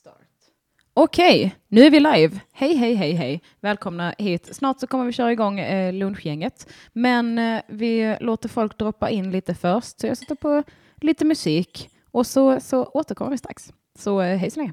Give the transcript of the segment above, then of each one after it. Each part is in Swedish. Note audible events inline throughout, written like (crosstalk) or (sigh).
Start. Okej, nu är vi live. Hej, hej, hej, hej. Välkomna hit. Snart så kommer vi köra igång eh, lunchgänget, men eh, vi låter folk droppa in lite först, så jag sätter på lite musik och så, så återkommer vi strax. Så eh, hej så länge.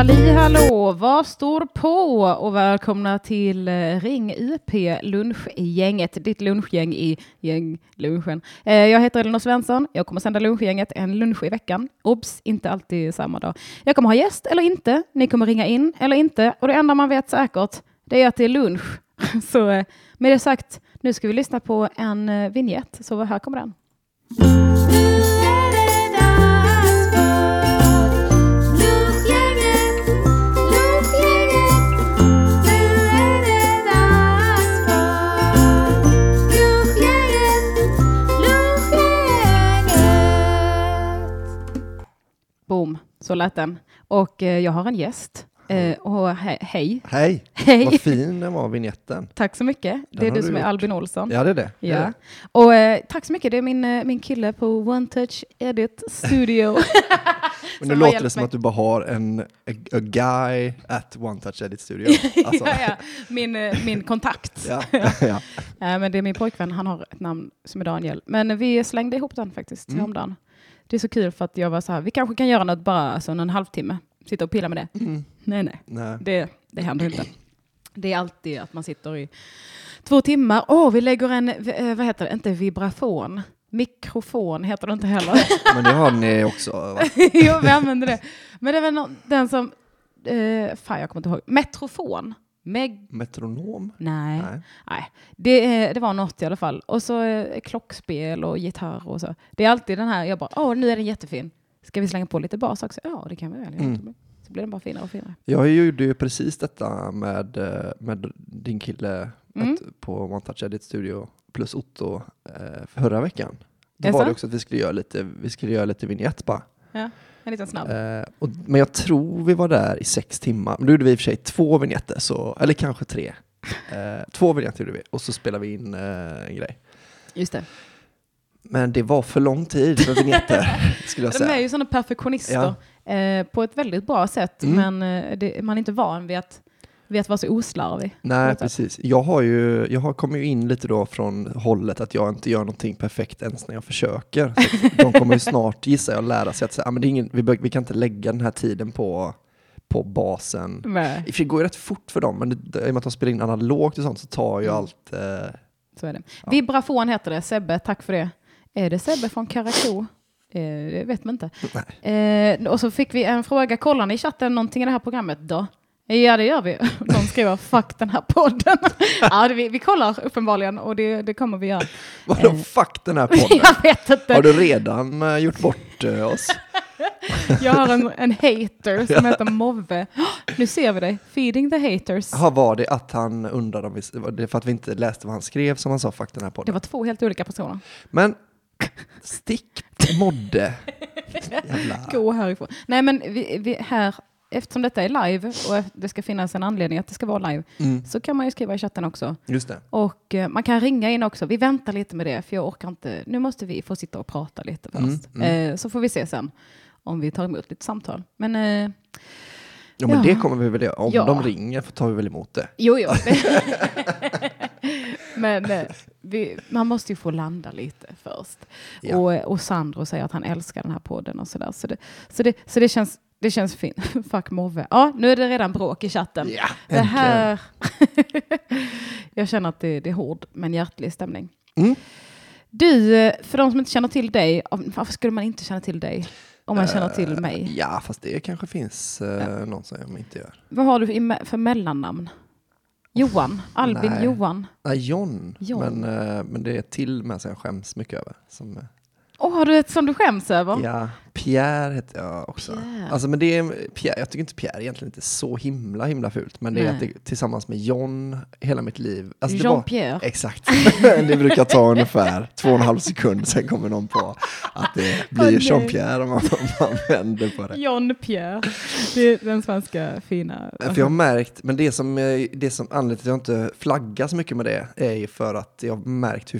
Halli hallå, vad står på? Och välkomna till eh, Ring UP lunchgänget, ditt lunchgäng i gänglunchen. Eh, jag heter Elinor Svensson, jag kommer sända lunchgänget en lunch i veckan. Obs, inte alltid samma dag. Jag kommer ha gäst eller inte, ni kommer ringa in eller inte och det enda man vet säkert det är att det är lunch. (laughs) Så eh, med det sagt, nu ska vi lyssna på en vignett, så här kommer den. Boom, så lät den. Och eh, jag har en gäst. Eh, och he- hej, Hej! Hej. Vad fin den var, vignetten. tack så mycket. Det är du du som är gjort. Albin Olsson. Ja, det är det. är Ja. det. Och eh, tack så mycket, det är min, eh, min kille på One Touch Edit Studio. (laughs) Men nu låter det som mig. att du bara har en a, a guy at One Touch Edit Studio. (laughs) Alltså, ja, ja. Min, eh, min kontakt. (laughs) ja, ja. Eh, men det är min pojkvän, han har ett namn som är Daniel. Men vi slängde ihop den faktiskt Mm. häromdagen. Det är så kul för att jag var så här, vi kanske kan göra något bara alltså, en halvtimme. Sitta och pilla med det. Mm. Nej, nej. Nej. Det, det händer inte. Det är alltid att man sitter i två timmar. Åh, vi lägger en, eh, vad heter det, inte vibrafon. Mikrofon heter det inte heller. (laughs) Men det har ni också, va? (laughs) jo, vi använder det. Men det är väl nå- den som, eh, fan jag kommer inte ihåg, metrofon. Meg, Metronom? nej, Nej. nej. Det, det var något i alla fall. Och så eh, klockspel och gitarr och så. Det är alltid den här, jag bara, åh nu är den jättefin. Ska vi slänga på lite bas också? Ja, det kan vi väl. Mm. Så blir den bara finare och finare. Jag gjorde ju precis detta med, eh, med din kille Mm. ett, på One Touch Edit Studio plus Otto eh, förra veckan. Då var det också att vi skulle göra lite, vi skulle göra lite vignett bara. Ja, en liten snabb. Eh, och, men jag tror vi var där i sex timmar. Men då gjorde vi i och för sig två vignetter, så, eller kanske tre. Eh, två vignetter gjorde vi och så spelade vi in eh, en grej. Just det. Men det var för lång tid för vignetter, (laughs) skulle jag De är säga. ju sådana perfektionister eh, på ett väldigt bra sätt, Mm. men eh, det, man är inte van vid att, att vara så oslarvig. Nej, precis. Jag har ju, jag har kommit ju in lite då från hållet att jag inte gör någonting perfekt ens när jag försöker. Så de kommer ju snart, gissar jag, lära sig att säga, ah, men det är ingen, vi, vi kan inte lägga den här tiden på, på basen. Nej, sig går det rätt fort för dem, men det, i och med att de spelar in analogt och sånt så tar ju Mm. allt... Eh, så är det. Vibrafon heter det. Sebbe, tack för det. Är det Sebbe från Karakou? Eh, det vet man inte. Eh, och så fick vi en fråga. Kollar ni i chatten någonting i det här programmet då? Ja, det gör vi. De skriver fuck den här podden. (laughs) ja, det, vi, vi kollar uppenbarligen och det, det kommer vi göra. vadå, Eh. fuck den här (laughs) podden? Jag vet inte. Har du redan eh, gjort bort eh, oss? (laughs) Jag har en, en hater som heter Move. Nu ser vi dig. Feeding the haters. Jaha, var det att han undrade om vi, var det för att vi inte läste vad han skrev som han sa fuck den här Det podden? var två helt olika personer. Men stick modde. Jävla... Gå härifrån. Nej, men vi, vi, här, eftersom detta är live och det ska finnas en anledning att det ska vara live, Mm, så kan man ju skriva i chatten också. just det. Och eh, man kan ringa in också. Vi väntar lite med det, för jag orkar inte. Nu måste vi få sitta och prata lite Mm, först. Eh, så får vi se sen om vi tar emot lite samtal. Men eh, Ja, men Ja. det kommer vi väl göra. Om Ja. de ringer tar vi väl emot det. jo, jo. (laughs) Men eh, vi, man måste ju få landa lite först. Ja. Och, och Sandro säger att han älskar den här podden och sådär. Så det, så det, så det känns, det känns fint. (laughs) Fuck Move. Ja, nu är det redan bråk i chatten. Ja, det här... (laughs) jag känner att det, det är hård men hjärtlig stämning. Mm. Du, för de som inte känner till dig, varför skulle man inte känna till dig om man känner till mig? Eh, Ja, fast det kanske finns eh, någon som jag inte gör. Vad har du för mellannamn? Johan? Albin Nej. Johan? Nej, John. John. Men, eh, men det är till med som jag skäms mycket över. Som, Åh, har du ett som du skäms över? ja, Pierre heter jag också. Pierre. Alltså, men det är, Pierre, jag tycker inte Pierre är egentligen inte så himla himla fult. Men det är det, tillsammans med John hela mitt liv. Alltså, Jean-Pierre? Exakt. (laughs) det brukar ta ungefär två och en halv sekund, sen kommer någon på att det blir nej. Jean-Pierre om man, om man vänder på det. John Pierre. Det är den svenska fina. För jag har märkt, men det som, eh, det som anledningen till att jag inte flaggar så mycket med det är ju för att jag har märkt hur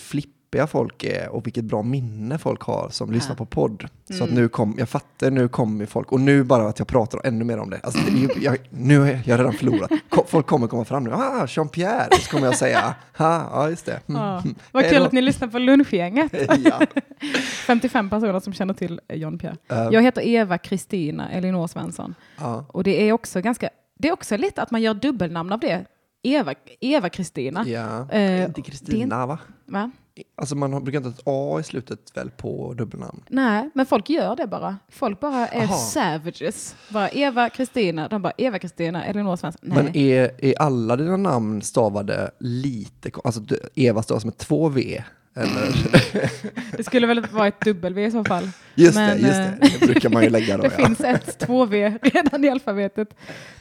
flippiga folk är och vilket bra minne folk har som lyssnar på podd. Så att nu kom, jag fattar, nu kommer folk, och nu bara att jag pratar ännu mer om det. Alltså, det jag, nu har jag redan förlorat. Folk kommer komma fram nu, ah, Jean-Pierre, så kommer jag säga, ha, ja just det. Mm. Ja. (laughs) Vad kul att ni lyssnar på lunchgänget. (laughs) ja. (laughs) 55 personer som känner till John Pierre. Eh, Jag heter Eva Kristina Elinor Svensson. ja. Och det är också ganska, det är också lite att man gör dubbelnamn av det. Eva Eva Kristina. Ja, Eh, inte Kristina va? Va? Alltså man brukar inte ha ett A i slutet väl på dubbelnamn? Nej, men folk gör det bara. Folk bara är Aha. savages. Bara Eva Kristina, de bara Eva Kristina Elinor Svensson. Nej. Men är, är alla dina namn stavade lite, alltså Eva stavas med två V? (laughs) Det skulle väl vara ett dubbel-V i så fall. Just Men, det, just det. eh, Det brukar man ju lägga då. (laughs) Det ja. finns ett 2V redan i alfabetet.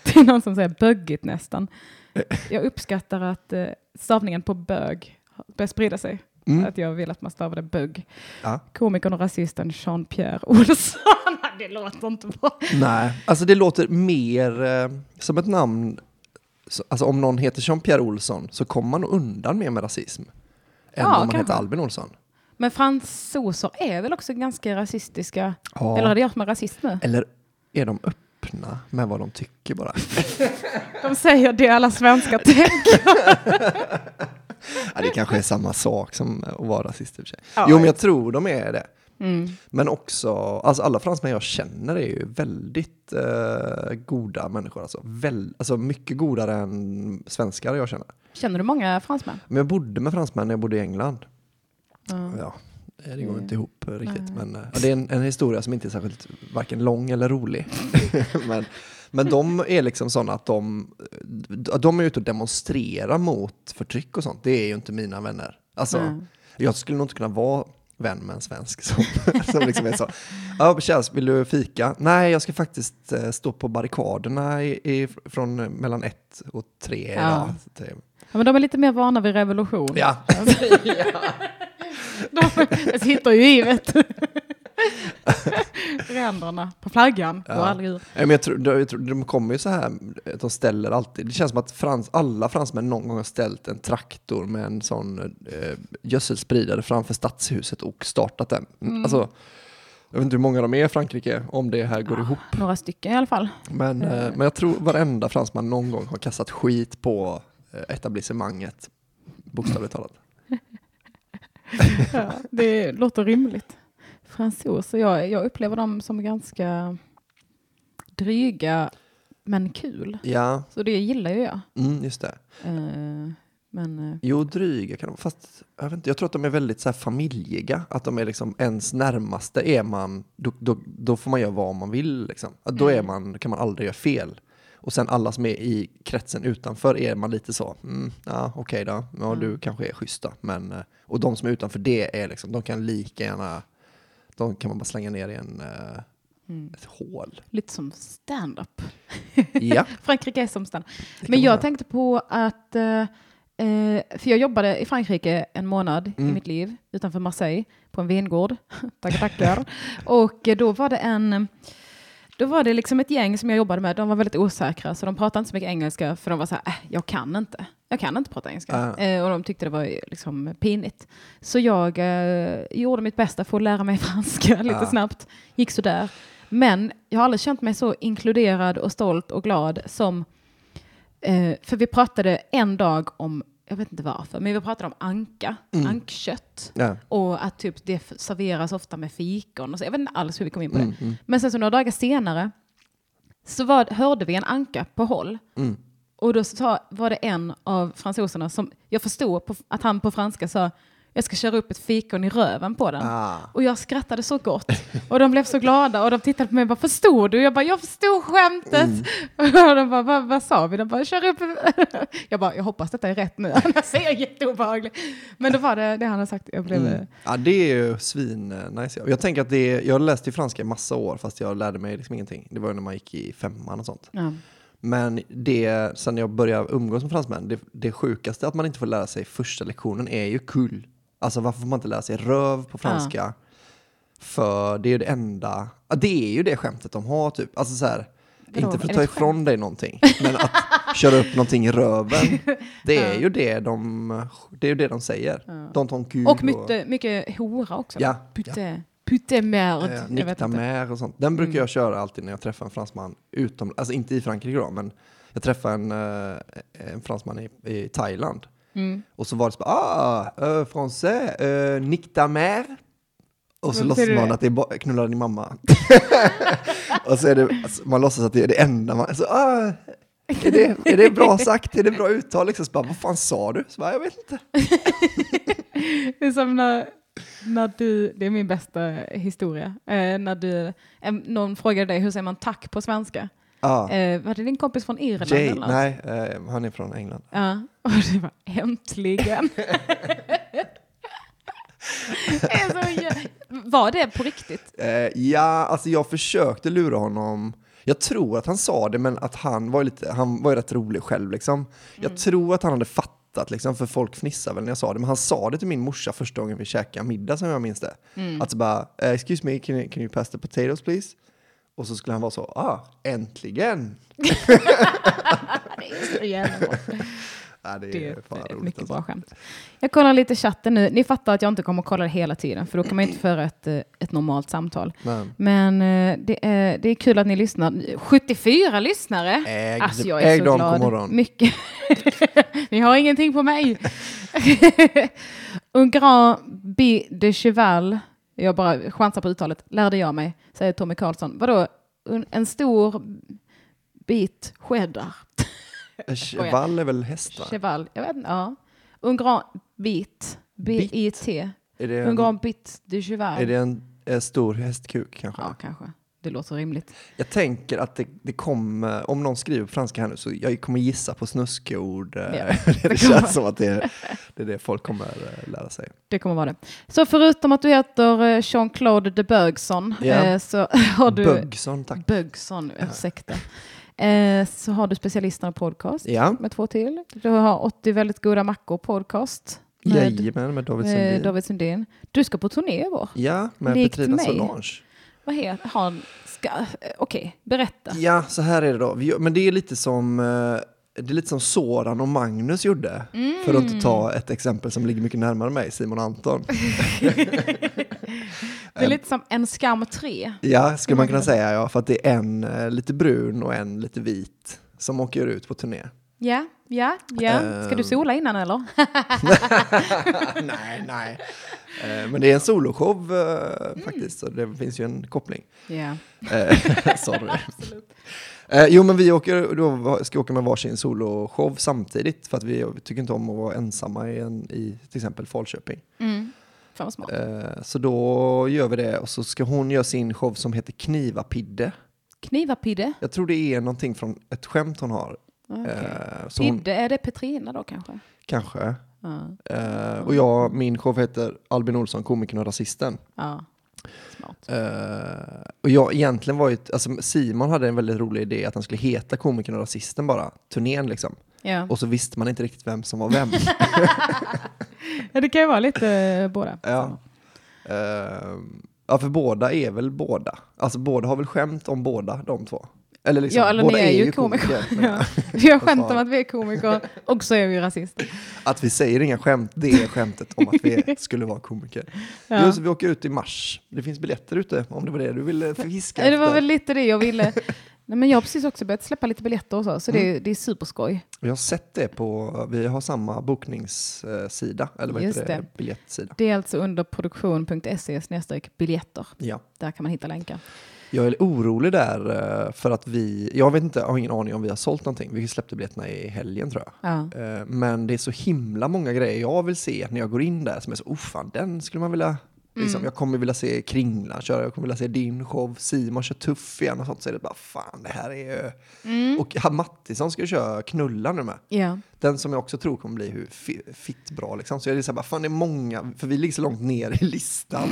Det är någon som säger böggigt nästan. Jag uppskattar att eh, stavningen på bög börjar sprida sig. Mm. Att jag vill att man stavar det bögg. Ja. Komikern och rasisten Jean-Pierre Olsson. (laughs) det låter inte bra. Nej, alltså det låter mer eh, som ett namn, så- alltså om någon heter Jean-Pierre Olsson så kommer man undan mer med rasism. Än Ja, om man kanske. heter Albin Olsson. Men fransoser är väl också ganska rasistiska? Ja. Eller är det som är rasist nu? Eller är de öppna med vad de tycker bara? (laughs) De säger det alla svenskar tänker. (laughs) (laughs) ja, det kanske är samma sak som att vara rasist i och för sig. Ja, jo, men jag tror de är det. Mm. Men också, alltså alla fransmän jag känner är ju väldigt eh, goda människor. Alltså, väl, alltså mycket godare än svenskar jag känner. Känner du många fransmän? Men jag bodde med fransmän när jag bodde i England. Ja. Ja, det går Mm. inte ihop riktigt. Men eh, ja, det är en, en historia som inte är särskilt varken lång eller rolig. (laughs) men, men de är liksom sådana att de, de är ute och demonstrerar mot förtryck och sånt. Det är ju inte mina vänner. Alltså, Nej. jag skulle nog inte kunna vara vän med en svensk som, (laughs) som liksom är så. Ja, vill du fika? Nej, jag ska faktiskt eh, stå på barrikaderna i, i, från mellan ett och tre Ja. idag. Det- Ja, men de är lite mer vana vid revolution. Ja. (laughs) De, (laughs) sitter ju i vet (laughs) du. länderna på flaggan. Ja. ur. Nej, men jag tror, jag tror, de kommer ju så här, de ställer alltid, det känns som att frans, alla fransmän någon gång har ställt en traktor med en sån eh, gödselspridare framför stadshuset och startat den. Mm. Alltså, jag vet inte hur många de är i Frankrike, om det här går ihop. Några stycken i alla fall. Men, eh, men jag tror varenda fransman någon gång har kastat skit på eh, etablissemanget, bokstavligt talat. (laughs) Ja, det låter rimligt. Fransoser, jag, jag upplever dem som ganska dryga men kul. Ja, Så det gillar ju jag. mm, just det. Eh, men eh, Jo, dryga kan de, fast jag, vet inte, jag tror att de är väldigt så här familjiga. Att de är liksom ens närmaste är man, då, då, då får man göra vad man vill. Liksom. Då är man, kan man aldrig göra fel. Och sen alla som är i kretsen utanför är man lite så, mm, ja okej då, ja, du kanske är schyssta. Men, eh, och de som är utanför det är liksom, de kan lika gärna, de kan man bara slänga ner i en, eh, mm, ett hål. lite som stand-up. Ja, (laughs) Frankrike är som stand det kan Men jag tänkte på att, eh, eh, för jag jobbade i Frankrike en månad Mm. i mitt liv utanför Marseille på en vingård. (laughs) tackar, tackar. (laughs) och då var det en då var det liksom ett gäng som jag jobbade med, de var väldigt osäkra så de pratade inte så mycket engelska för de var så här, äh, jag kan inte. Jag kan inte prata engelska. Ah. Eh, och de tyckte det var ju liksom pinigt. Så jag eh, gjorde mitt bästa för att lära mig (laughs) franska lite Ah. snabbt. Gick så där. Men jag har aldrig känt mig så inkluderad och stolt och glad som Eh, för vi pratade en dag om, jag vet inte varför, men vi pratade om anka, ankkött. Ja. Och att typ det serveras ofta med fikon. Och så. Jag vet inte alls hur vi kom in på det. Mm, mm, Men sen så några dagar senare så var, hörde vi en anka på håll. mm. Och då sa, var det en av fransoserna som, jag förstod på, att han på franska sa, jag ska köra upp ett fikon i röven på den. Ah. Och jag skrattade så gott. Och de blev så glada och de tittade på mig och bara, förstod du? Jag bara, jag förstod skämtet. (laughs) Och de bara, vad, vad sa vi? De bara, kör upp. (laughs) Jag bara, jag hoppas detta är rätt nu, (laughs) annars är jag jätteobehaglig. Men då var det det han har sagt. Jag blev, Mm. Ja, det är ju svin eh, nice. Jag tänker att det är, jag läste ju franska i massa år fast jag lärde mig liksom ingenting. Det var ju när man gick i femman och sånt. ja. Men det, sen jag började umgås med fransmän, det, det sjukaste att man inte får lära sig första lektionen är ju kul. Alltså varför får man inte lära sig röv på franska? För det är ju det enda, ja, det är ju det skämtet de har typ. Alltså så här, Vadå, inte för att ta ifrån dig någonting, men att köra upp någonting i röven. (laughs) Det är ju det de, det är ju det de säger. De tar en kul Och mycket, mycket hora också. Ja, Putte, putte merde. Eh, Jag vet Nick inte. Tamer och sånt. Den brukar Mm. jag köra alltid när jag träffar en fransman utom, alltså inte i Frankrike då, men jag träffade en, eh, en fransman i, i Thailand. Mm. Och så var det så bara, ah, uh, français, uh, Nick Tamer. Och så Vad låtsas man att det är knulla din mamma. (laughs) och så är det, alltså, man låtsas att det är det enda man, så, ah, är det, är det bra sagt? Är det bra uttal? Liksom, så bara, vad fan sa du? Så bara, jag vet inte. (laughs) Det är som när, när du, det är min bästa historia, eh, när du, eh, någon frågade dig hur säger man tack på svenska? Ah, Eh, var det din kompis från Irland? Jay, eller något? nej, eh, han är från England. Ja, (laughs) och det var äntligen. (laughs) Var det på riktigt? Eh, ja, alltså jag försökte lura honom. Jag tror att han sa det, men att han var lite, han var ju rätt rolig själv. Liksom. Jag tror att han hade fattat, liksom, för folk fnissade väl när jag sa det. Men han sa det till min morsa första gången vi käkade middag, som jag minns det. Att så bara, eh, excuse me, can you, can you pass the potatoes please? Och så skulle han vara så, ah, äntligen! (laughs) Det är så jävla bra. (laughs) Ja, det Det är ett roligt. mycket alltså. bra skämt. Jag kollar lite chatten nu. Ni fattar att jag inte kommer att kolla det hela tiden, för då kan man inte föra ett, eh, ett normalt samtal. Men, Men eh, det är, det är kul att ni lyssnar. 74 lyssnare! ägg, Alltså jag är ägg så dem, glad. god morgon. Mycket. (laughs) Ni har ingenting på mig. Un grand bi de cheval, jag bara chansar på uttalet, lärde jag mig, säger Tommy Karlsson. Vadå, en, en stor bit cheddar? Cheval är väl häst va? Cheval, jag vet inte, ja. Un grand bit, B-I-T. Är det Un en, grand bit de cheval. är det en, eh, stor hästkuk kanske? Ja, kanske. Det låter rimligt. Jag tänker att det, det kommer, om någon skriver på franska här nu, så jag kommer gissa på snuskeord. eh, Ja, (laughs) det känns som att det är, det är det folk kommer eh, lära sig. Det kommer vara det. Så förutom att du heter eh, Jean-Claude de Bergson Ja. så (laughs) har du... Bugson, tack. Bugson, ursäkta. Eh, så har du specialisterna podcast Ja, med två till. Du har 80 väldigt goda mackor podcast med jajamän med David Sundin. David Sundin. Du ska på turné i vår. Ja, med Likt Petrina mig. Solange. Vad heter han? Eh, Okej, berätta. Ja, så här är det då. Vi, men det är lite som eh, det är lite som Soran och Magnus gjorde. För att inte ta ett exempel som ligger mycket närmare mig, Simon och Anton. (laughs) Det är lite som En skam 3. Ja, skulle man kunna säga ja. För att det är en eh, lite brun och en lite vit som åker ut på turné. Ja, ja, ja. Ska du sola innan eller? (laughs) nej, nej. Eh, Men det är en soloshow eh, faktiskt, så det finns ju en koppling. Ja. Eh, (laughs) Sorry. Eh, jo, men vi åker, då ska åka med varsin soloshow samtidigt för att vi tycker inte om att vara ensamma i, en, i till exempel Falköping. Mm. Fan vad smart. Eh, så då gör vi det och så ska hon göra sin show som heter Knivapidde. Knivapidde. Jag tror det är någonting från ett skämt hon har. Okay. Eh, så hon, Pidde, är det Petrina då kanske? kanske. Eh, och jag, min show heter Albin Olsson, komikern och rasisten. Eh, och jag egentligen var ju, alltså Simon hade en väldigt rolig idé att han skulle heta komikern och rasisten bara, turnén liksom. Ja. Och så visste man inte riktigt vem som var vem. (laughs) ja, det kan ju vara lite eh, båda. ja. Eh, ja, för båda är väl båda. Alltså båda har väl skämt om båda de två. Eller liksom, Ja, eller båda ni är ju komiker. (laughs) men Ja. Vi har skämt Vad om att vi är komiker och så är vi rasister. Att vi säger inga skämt, det är skämtet om att vi (laughs) skulle vara komiker. Ja. Jo, så vi åker ut i mars. Det finns biljetter ute om det var det du ville fiska (laughs) Ja, Det var efter. väl lite det jag ville. Nej, men jag har precis också börjat släppa lite biljetter och så, så det, är, det är superskoj. Jag har sett det på, vi har samma bokningssida, eller vad Just heter det? det. Biljettsida. Det är alltså under produktion.se biljetter. Ja. Där kan man hitta länkar. Jag är orolig där eh, för att vi, jag vet inte, jag har ingen aning om vi har sålt någonting. Vi släppte biljetterna i helgen tror jag. Ja. Eh, Men det är så himla många grejer jag vill se när jag går in där som är så, oh fan, den skulle man vilja Liksom, Jag kommer vilja se Kringlan köra, jag kommer vilja se din show, Simon kör tuff igen och sånt. Så är det bara, fan det här är ju... Och ha- Mattisson ska köra Knulla nu med. ja. Den som jag också tror kommer bli hur fi- fitt bra liksom. Så jag är så här, bara, fan det är många, för vi ligger så långt ner i listan.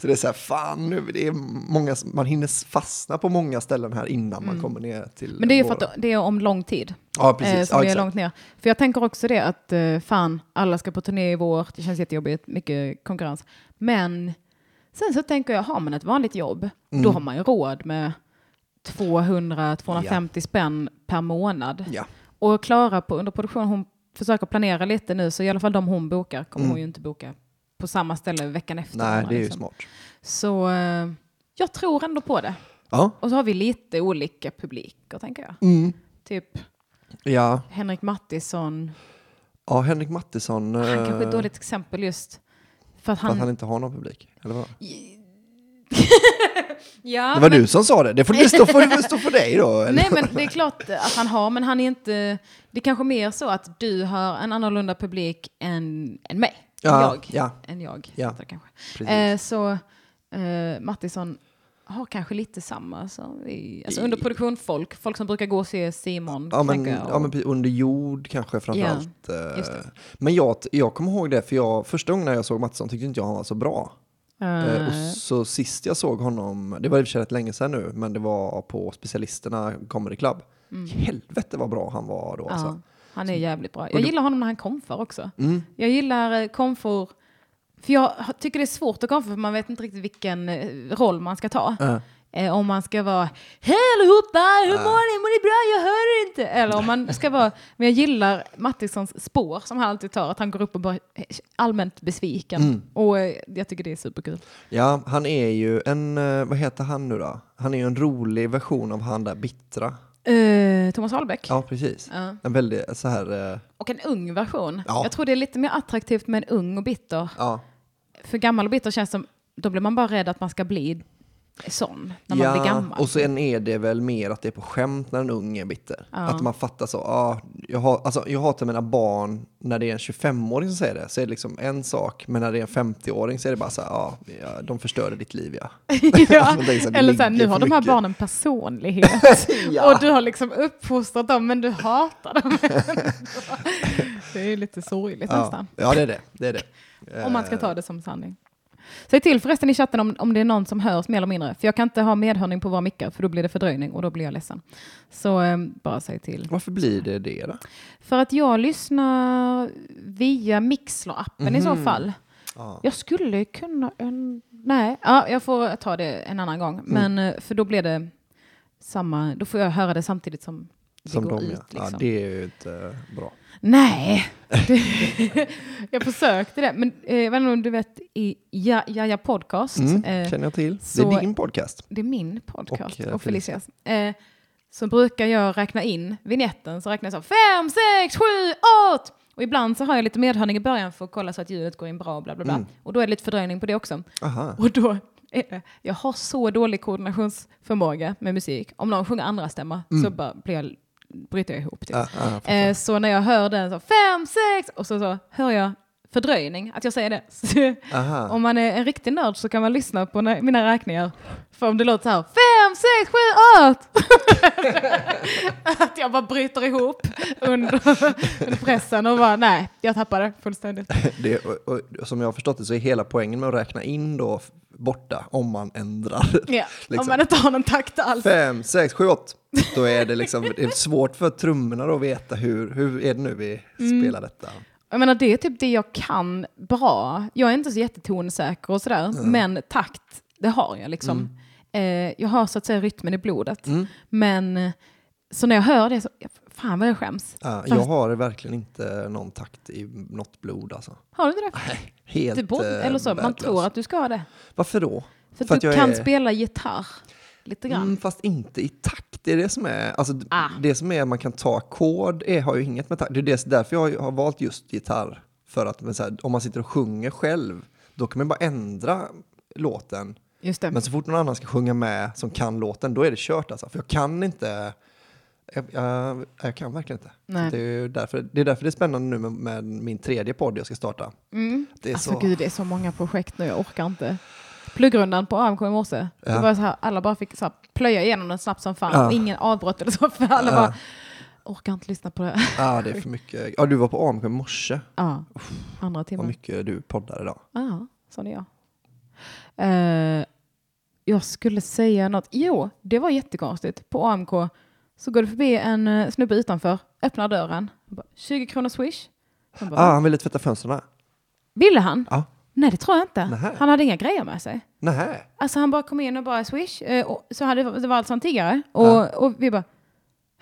Så det är så här, fan nu, det är många, man hinner fastna på många ställen här innan man kommer ner till Men det är ju för att det är om lång tid. Ja, eh, precis. som Ja, är långt ner. För jag tänker också det att eh, fan, alla ska på turné i vår. Det känns jättejobbigt, mycket konkurrens. Men sen så tänker jag, har man ett vanligt jobb, Mm. då har man ju råd med 200-250 spänn per månad. Ja. Och Klara på underproduktion, hon försöker planera lite nu, så i alla fall de hon bokar kommer hon ju inte boka på samma ställe veckan efter. Mm. Nej, det är ju liksom. smart. Så eh, jag tror ändå på det. Ja. Och så har vi lite olika publiker, tänker jag. Mm. Typ Ja. Henrik Mattisson, ja, Henrik Mattisson. han eh, kanske är ett dåligt exempel just för att För han... att han inte har någon publik. Eller vad? (laughs) ja, Det var men, du som sa det. Det får stå för, stå för dig då. (laughs) Eller? Nej, men det är klart att han har, men han är inte... Det är kanske mer så att du har en annorlunda publik än, än mig. Ja, än jag. ja. Än jag, Ja, kanske. Eh, så eh, Mattisson har kanske lite samma som vi, alltså under produktion-folk, folk som brukar gå och se Simon. Ja men, jag, ja, men under jord kanske framförallt. eh, just det. Men jag, jag kommer ihåg det, för jag, första gången när jag såg Mattisson tyckte inte jag han var så bra. Eh, Eh, och så sist jag såg honom, det var i och för sig rätt länge sedan nu, men det var på Specialisterna Comedy Club. Helvete vad bra han var då alltså. Mm. Ja, han är jävligt bra. Jag gillar honom när han komfar också. Mm. Jag gillar eh, komfor, för jag tycker det är svårt att komfa för man vet inte riktigt vilken eh, roll man ska ta. Eh, Eh, om man ska vara Hej allihopa, hur mår ni? Mår ni bra? Jag hör er inte. Eller om man ska vara, men jag gillar Mattissons spår som han alltid tar, att han går upp och bara är allmänt besviken. Mm. Och eh, jag tycker det är superkul. ja, han är ju en, eh, vad heter han nu då? Han är ju en rolig version av han där bittra. Eh, Thomas Wahlbeck. Ja, precis. Ja. En väldigt så här, eh, Och en ung version. Ja. Jag tror det är lite mer attraktivt med en ung och bitter. ja. För gammal och bitter känns som, då blir man bara rädd att man ska bli sån när man blir gammal. och sen är det väl mer att det är på skämt när en ung är bitter. Ja. Att man fattar så, ah, jag, har, alltså, jag hatar mina barn när det är en 25-åring som säger det, så är det liksom en sak, men när det är en 50-åring så är det bara så här, ah, ja, de förstörde ditt liv ja. (laughs) ja. Man tänker så här, Eller så här, nu har de här mycket. barnen personlighet. (laughs) Ja. Och du har liksom uppfostrat dem men du hatar dem. (laughs) det är lite sorgligt Ja. nästan. ja, det är det. det, är det. Om man ska ta det som sanning. Säg till förresten i chatten om, om det är någon som hörs mer eller mindre. För jag kan inte ha medhörning på våra mickar för då blir det fördröjning och då blir jag ledsen. Så eh, bara säg till. Varför blir det det då? För att jag lyssnar via Mixler-appen i så fall. Ja. Jag skulle kunna... En, nej, ja, jag får ta det en annan gång. Mm. Men eh, för då blir det samma... Då får jag höra det samtidigt som det Som går de, ut. ja. Liksom. ja. Det är ju inte bra. Nej, (laughs) jag försökte det. Men eh, jag vet inte om du vet i Ja- Jaja Podcast. Mm, eh, känner jag till. så- det är din podcast. det är min podcast Och, och, eh, Felicias. Eh, så brukar jag räkna in vignetten. Så räknar jag så fem, sex, sju, åtta. Och ibland så har jag lite medhörning i början för att kolla så att ljudet går in bra. Bla, bla, bla. Mm. Och då är det lite fördröjning på det också. Aha. Och då, är, jag har så dålig koordinationsförmåga med musik. Om någon sjunger andra stämma så bara blir jag, bryter jag ihop. Typ. Fattar. Eh, så när jag hör den så fem, sex och så, så hör jag fördröjning, att jag säger det. (laughs) Om man är en riktig nörd så kan man lyssna på mina räkningar. För om det låter så här fem, sex, sju, åtta. (laughs) att jag bara bryter ihop under, (laughs) under pressen och bara nej, jag tappade fullständigt. Det, och, och, som jag har förstått det så är hela poängen med att räkna in då borta om man ändrar. Ja, Om Liksom. man inte har någon takt alls. Fem, sex, sju, åtta. Då är det liksom det är svårt för trummorna att veta hur, hur är det nu vi Mm. spelar detta. Jag menar, det är typ det jag kan bra. Jag är inte så jättetonsäker och sådär, men takt, det har jag liksom. Eh, jag har så att säga rytmen i blodet. Mm. Men så när jag hör det så, fan vad jag skäms. Fast- jag har verkligen inte någon takt i något blod alltså. Har du inte det? Helt Du borde, eh, eller så, man tror att du ska ha det. Varför då? För att För att du jag kan är- spela gitarr lite grann. Mm, fast inte i takt. Det är det som är, alltså, Ah. det som är man kan ta ackord är, har ju inget med takt. Det är därför jag har valt just gitarr. För att här, om man sitter och sjunger själv, då kan man bara ändra låten. Men så fort någon annan ska sjunga med som kan låten, då är det kört alltså. För jag kan inte, jag, jag, jag kan verkligen inte. Nej. Det är, därför, det är därför det är spännande nu med, med min tredje podd jag ska starta. Mm. Det är Alltså så... gud, det är så många projekt nu, jag orkar inte. Pluggrundan på AMK i morse, det Ja. var så här, alla bara fick så här, plöja igenom den snabbt som fan Ja. och ingen avbrott eller så, för alla Ja. bara orkar inte lyssna på det. Ja, det är för mycket. Ja, du var på AMK i morse. Ja, andra Vad timmar. mycket du poddar idag. Ja, sån är jag. Eh, jag skulle säga något. Jo, det var jättekonstigt. På AMK så går det förbi en uh, snubbe utanför, öppnar dörren. Bara, 20 kronor swish. Jag bara, Ah, han ville tvätta fönstren. Ville han? Ja. Nej, det tror jag inte. Nähä. Han hade inga grejer med sig. Nej. Alltså han bara kom in och bara swish. Eh, och så hade, det var alltså en tiggare. Och, Ja. och vi bara,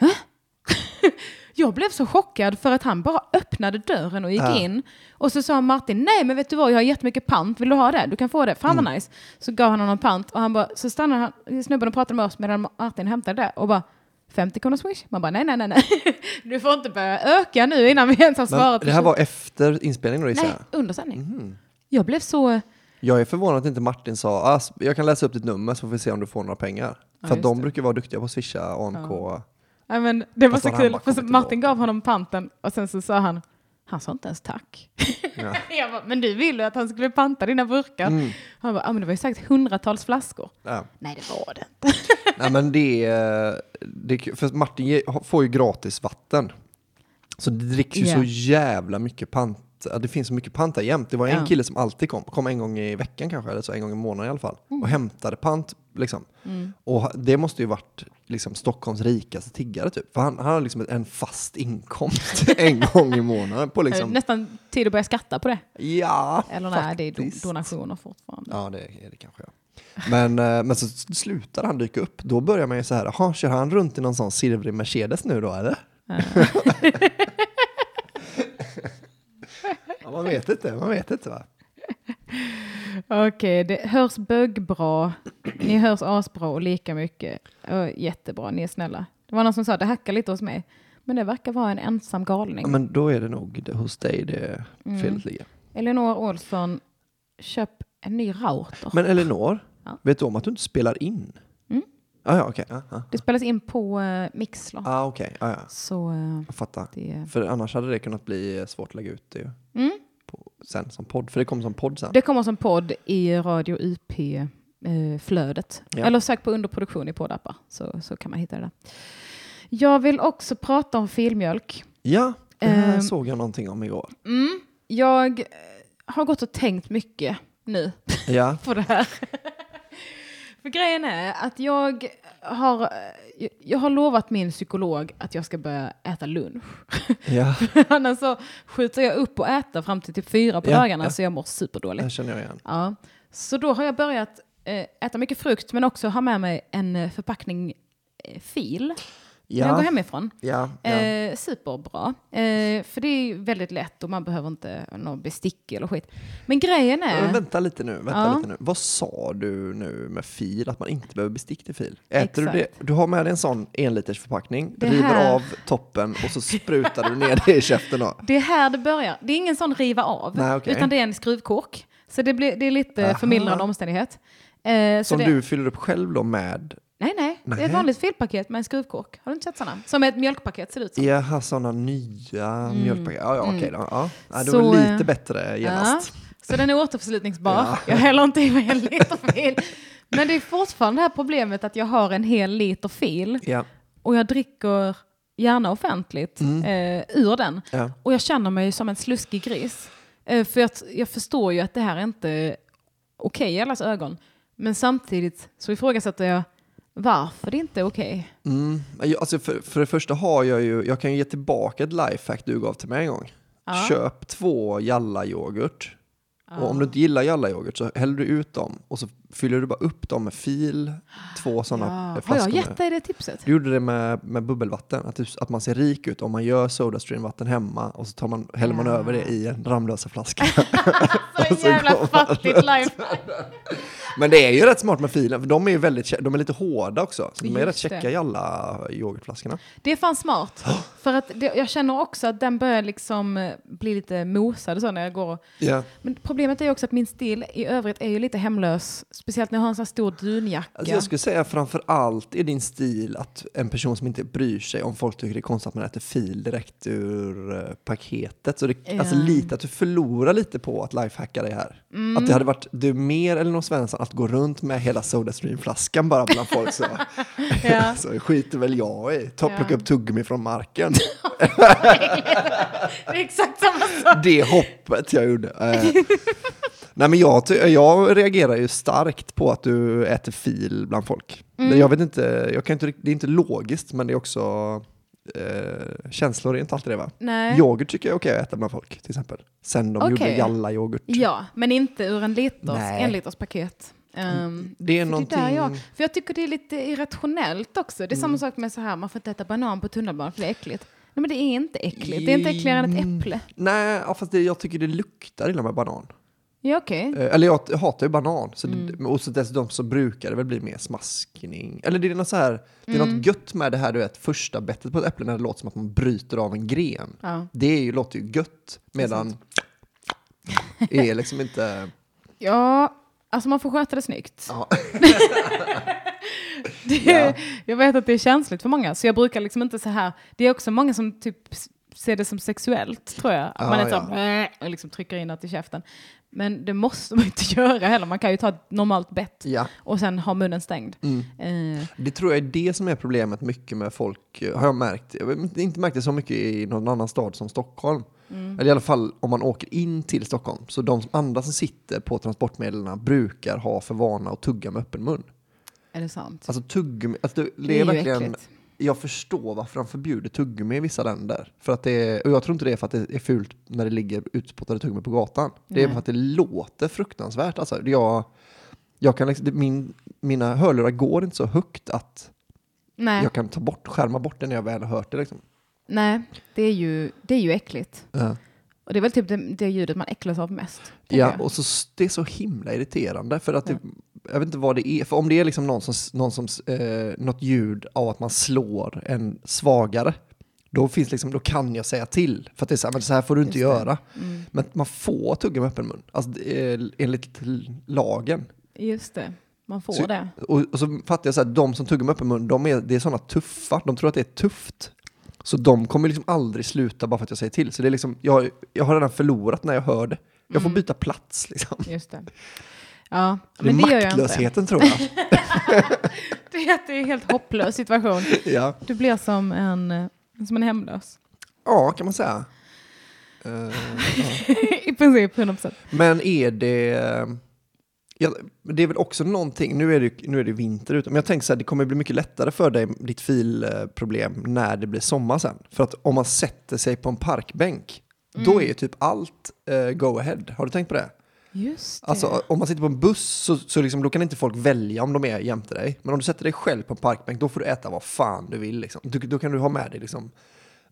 Hä? (laughs) Jag blev så chockad för att han bara öppnade dörren och gick Ja. in. Och så sa Martin, nej men vet du vad, jag har jättemycket pant, vill du ha det? Du kan få det, fan Mm. vad nice. Så gav han honom pant och han bara, så stannade han, snubben och pratade med oss medan Martin hämtade det och bara, 50 kronor swish? Man bara, nej nej nej nej. (laughs) Du får inte börja öka nu innan vi ens har svarat. det här var efter inspelningen då Nej, under sändning. Mhm. Jag blev så... Jag är förvånad att inte Martin sa ah, jag kan läsa upp ditt nummer så får vi se om du får några pengar. Ja, för de det. brukar vara duktiga på att swisha AMK. Ja. Ja, men det var Fast så kul, för Martin gav honom panten och sen så sa han, han sa inte ens tack. Ja. (laughs) Jag bara, men du ville att han skulle panta dina burkar. Mm. Han bara, ja men det var ju säkert hundratals flaskor. Ja. Nej det var det inte. (laughs) Nej men det det för Martin får ju gratis vatten. Så det dricks ju Ja. så jävla mycket pant. Det finns så mycket pant där jämt. Det var en Ja. kille som alltid kom, kom en gång i veckan kanske, eller så en gång i månaden i alla fall. Mm. Och hämtade pant liksom. Och det måste ju varit liksom Stockholms rikaste tiggare typ. För han, han har liksom en fast inkomst (laughs) en gång i månaden på liksom, Nästan tid att börja skatta på det. ja Eller nej, det är donationer fortfarande. Ja, det är det kanske. Ja. Men, eh, men så slutar han dyka upp. Då börjar man ju så här, jaha, kör han runt i någon sån silvrig Mercedes nu då eller? (laughs) ja, man vet inte, man vet inte va? Okej, det hörs böggbra. Ni hörs asbra och lika mycket. Och jättebra, ni är snälla. Det var någon som sa det hackar lite hos mig. Men det verkar vara en ensam galning. Ja, men då är det nog det, hos dig det felet ligger. Elinor Olsson, köp en ny router. Men Elinor, Ja. vet du om att du inte spelar in? Ah, ja, okej. Ja, ja. Det spelas in på uh, Mixler. Ah, okej. Ah, ja. Så eh, Jag fattar. det, För annars hade det kunnat bli eh, svårt att lägga ut det ju. mm. På, sen som podd. För det kommer som podd sen. det kommer som podd i Radio UP-flödet. Ja. Eller sök på underproduktion i poddappar så, så kan man hitta det där. Jag vill också prata om filmjölk. Ja, det här Ehm. såg jag någonting om igår. Mm. Jag eh, har gått och tänkt mycket nu Ja, (laughs) på det här. För grejen är att jag har, jag- har lovat min psykolog att jag ska börja äta lunch. Ja, (laughs) Annars så skjuter jag upp och äta fram till typ fyra på Ja, dagarna ja. så jag mår superdåligt. det känner jag igen. Ja. Så då har jag börjat eh, äta mycket frukt men också ha med mig en eh, förpackning eh, fil när jag går Ja, hemifrån. ja, ja. Eh, superbra. Eh, för det är väldigt lätt och man behöver inte någon bestick eller skit. Men grejen är... Men vänta lite nu, vänta Ja. lite nu. Vad sa du nu med fil? Att man inte behöver bestick till fil? Äter du det? Du har med dig en sån enliters förpackning, Det river här- av toppen och så sprutar du ner det i käften då. Det är här det börjar. Det är ingen sån riva av, Nej, okej. utan det är en skruvkork. Så det, blir, det är lite Aha. förmildrande omständighet. Eh, så Som det, du fyller upp själv då med, Nej, nej. Det är ett vanligt filpaket med en skruvkork. Har du inte sett sådana? Som ett mjölkpaket ser det ut som. jaha sådana nya mjölkpaket? Ja, ja okej då. Ja. Ja, det Mm. Så, var eh, lite bättre genast. Så den är återförslutningsbar. Ja. Jag häller inte i mig en liter fil. Men det är fortfarande det här problemet att jag har en hel liter fil Ja. och jag dricker gärna offentligt eh, ur den. Mm. Ja. Och jag känner mig som en sluskig gris. Eh, för att jag förstår ju att det här är inte okej i allas ögon. Men samtidigt så ifrågasätter jag varför det inte är okej. Mm. Jag- Alltså för, för det första har jag ju, jag kan ju ge tillbaka ett lifehack du gav till mig en gång. Ja. Köp två jalla-yoghurt. Och om du inte gillar jalla-yoghurt så häller du ut dem och så fyller du bara upp dem med fil, två sådana Ja. Har flaskor. jag med- gett dig det tipset? Du gjorde det med, med bubbelvatten, att, du, att man ser rik ut om man gör Sodastream-vatten hemma och så tar man, häller man Ja. över det i en Ramlösa flaska. (laughs) Så (laughs) så jävla fattigt life. (laughs) Men det är ju rätt smart med filen, för de är ju väldigt, de är lite hårda också. Så de är rätt käcka i alla yoghurtflaskorna. Det är fan smart. För att det, jag känner också att den börjar liksom eh, bli lite mosad och så när jag går. Ja. Men problemet är ju också att min stil i övrigt är ju lite hemlös. Speciellt när jag har en sån här stor dunjacka. Alltså jag skulle säga framför allt är din stil att en person som inte bryr sig om folk tycker det är konstigt att man äter fil direkt ur eh, paketet. Så det, Ja. alltså lite att du förlorar lite på att lifehacka dig här. Mm. Att det hade varit du mer eller någon Svensson att gå runt med hela Sodastream-flaskan bara bland folk så. (laughs) Ja. så skiter väl jag i. Ta, Ja. plocka upp tuggummi från marken. (laughs) Det är exakt samma sak. det hoppet jag gjorde. Eh, Nej men jag, jag reagerar ju starkt på att du äter fil bland folk. Mm. Jag vet inte, jag kan inte, det är inte logiskt men det är också eh, känslor, är inte alltid det va? Nej. Yoghurt tycker jag är okej att äta bland folk till exempel. Sen de Okej. gjorde jalla-yoghurt. Ja, men inte ur en liters, Nej. en liters paket. Um, Det är för någonting... där jag, för jag tycker det är lite irrationellt också. Det är samma sak med så här, man får inte äta banan på tunnelbanan för det är äckligt. Nej men det är inte äckligt, det är inte äckligare än ett äpple. Nej, ja, fast det, jag tycker det luktar illa med banan. Ja okej. Eh, Eller jag, jag hatar ju banan. Så Mm. det, och så dessutom så brukar det väl bli mer smaskning. Eller det är något så här, det är Mm. något gött med det här du vet, första bettet på ett äpple när det låter som att man bryter av en gren. Ja. Det är ju, låter ju gött, medan är liksom inte... (laughs) ja, alltså man får sköta det snyggt. Ja. (laughs) Det, Ja. Jag vet att det är känsligt för många, så jag brukar liksom inte så här. Det är också många som typ ser det som sexuellt, tror jag. Att Ja, man är så ja. här, och liksom trycker in något i käften. Men det måste man inte (laughs) göra heller. Man kan ju ta ett normalt bett ja. och sen ha munnen stängd. Mm. Eh, Det tror jag är det som är problemet mycket med folk, eh, har jag märkt. Jag har inte märkt det så mycket i någon annan stad som Stockholm. Mm. Eller i alla fall om man åker in till Stockholm. Så de andra som sitter på transportmedlen brukar ha för vana att tugga med öppen mun. är det sant? Alltså tuggummi, alltså det, det det är, är ju verkligen, äckligt. Jag förstår varför de förbjuder tuggummi i vissa länder. För att det är, och jag tror inte det är för att det är fult när det ligger utspottade tuggummi på gatan. Det är Nej. för att det låter fruktansvärt. Alltså, jag, jag kan liksom, det, min, mina hörlurar går inte så högt att Nej, jag kan ta bort, skärma bort det när jag väl har hört det. Liksom. nej det, är ju, det är ju äckligt. Ja. Och det är väl typ det, det ljudet man äcklas av mest. tänker Ja, jag. och så, s- det är så himla irriterande för att det, jag vet inte vad det är, för om det är liksom någon som, någon som, eh, något ljud av att man slår en svagare, då, finns liksom, då kan jag säga till. För att det är så här, men så här får du inte göra. Mm. Men man får tugga med öppen mun, alltså, enligt lagen. Just det, man får Så- det. Och, och så fattar jag så här, de som tuggar med öppen mun, de är, det är sådana tuffa, de tror att det är tufft. Så de kommer liksom aldrig sluta bara för att jag säger till. Så det är liksom, jag, jag har redan förlorat när jag hör det. Jag får Mm. byta plats liksom. Just det. Ja, Det men det gör jag inte. tror jag. (laughs) Det är, en helt hopplös situation. ja. Du blir som en, som en hemlös. ja, kan man säga. Eh, (laughs) ja. I princip 100%. Men är det, Ja, det är väl också någonting, nu är det, nu är det vinter ute, men jag tänker så här, det kommer bli mycket lättare för dig, ditt filproblem, när det blir sommar sen. För att om man sätter sig på en parkbänk, då är ju typ allt eh, go ahead. Har du tänkt på det? Just det. Alltså om man sitter på en buss så, så liksom, då kan inte folk välja om de är jämte dig. Men om du sätter dig själv på en parkbänk, då får du äta vad fan du vill. Liksom. Du, då kan du ha med dig liksom,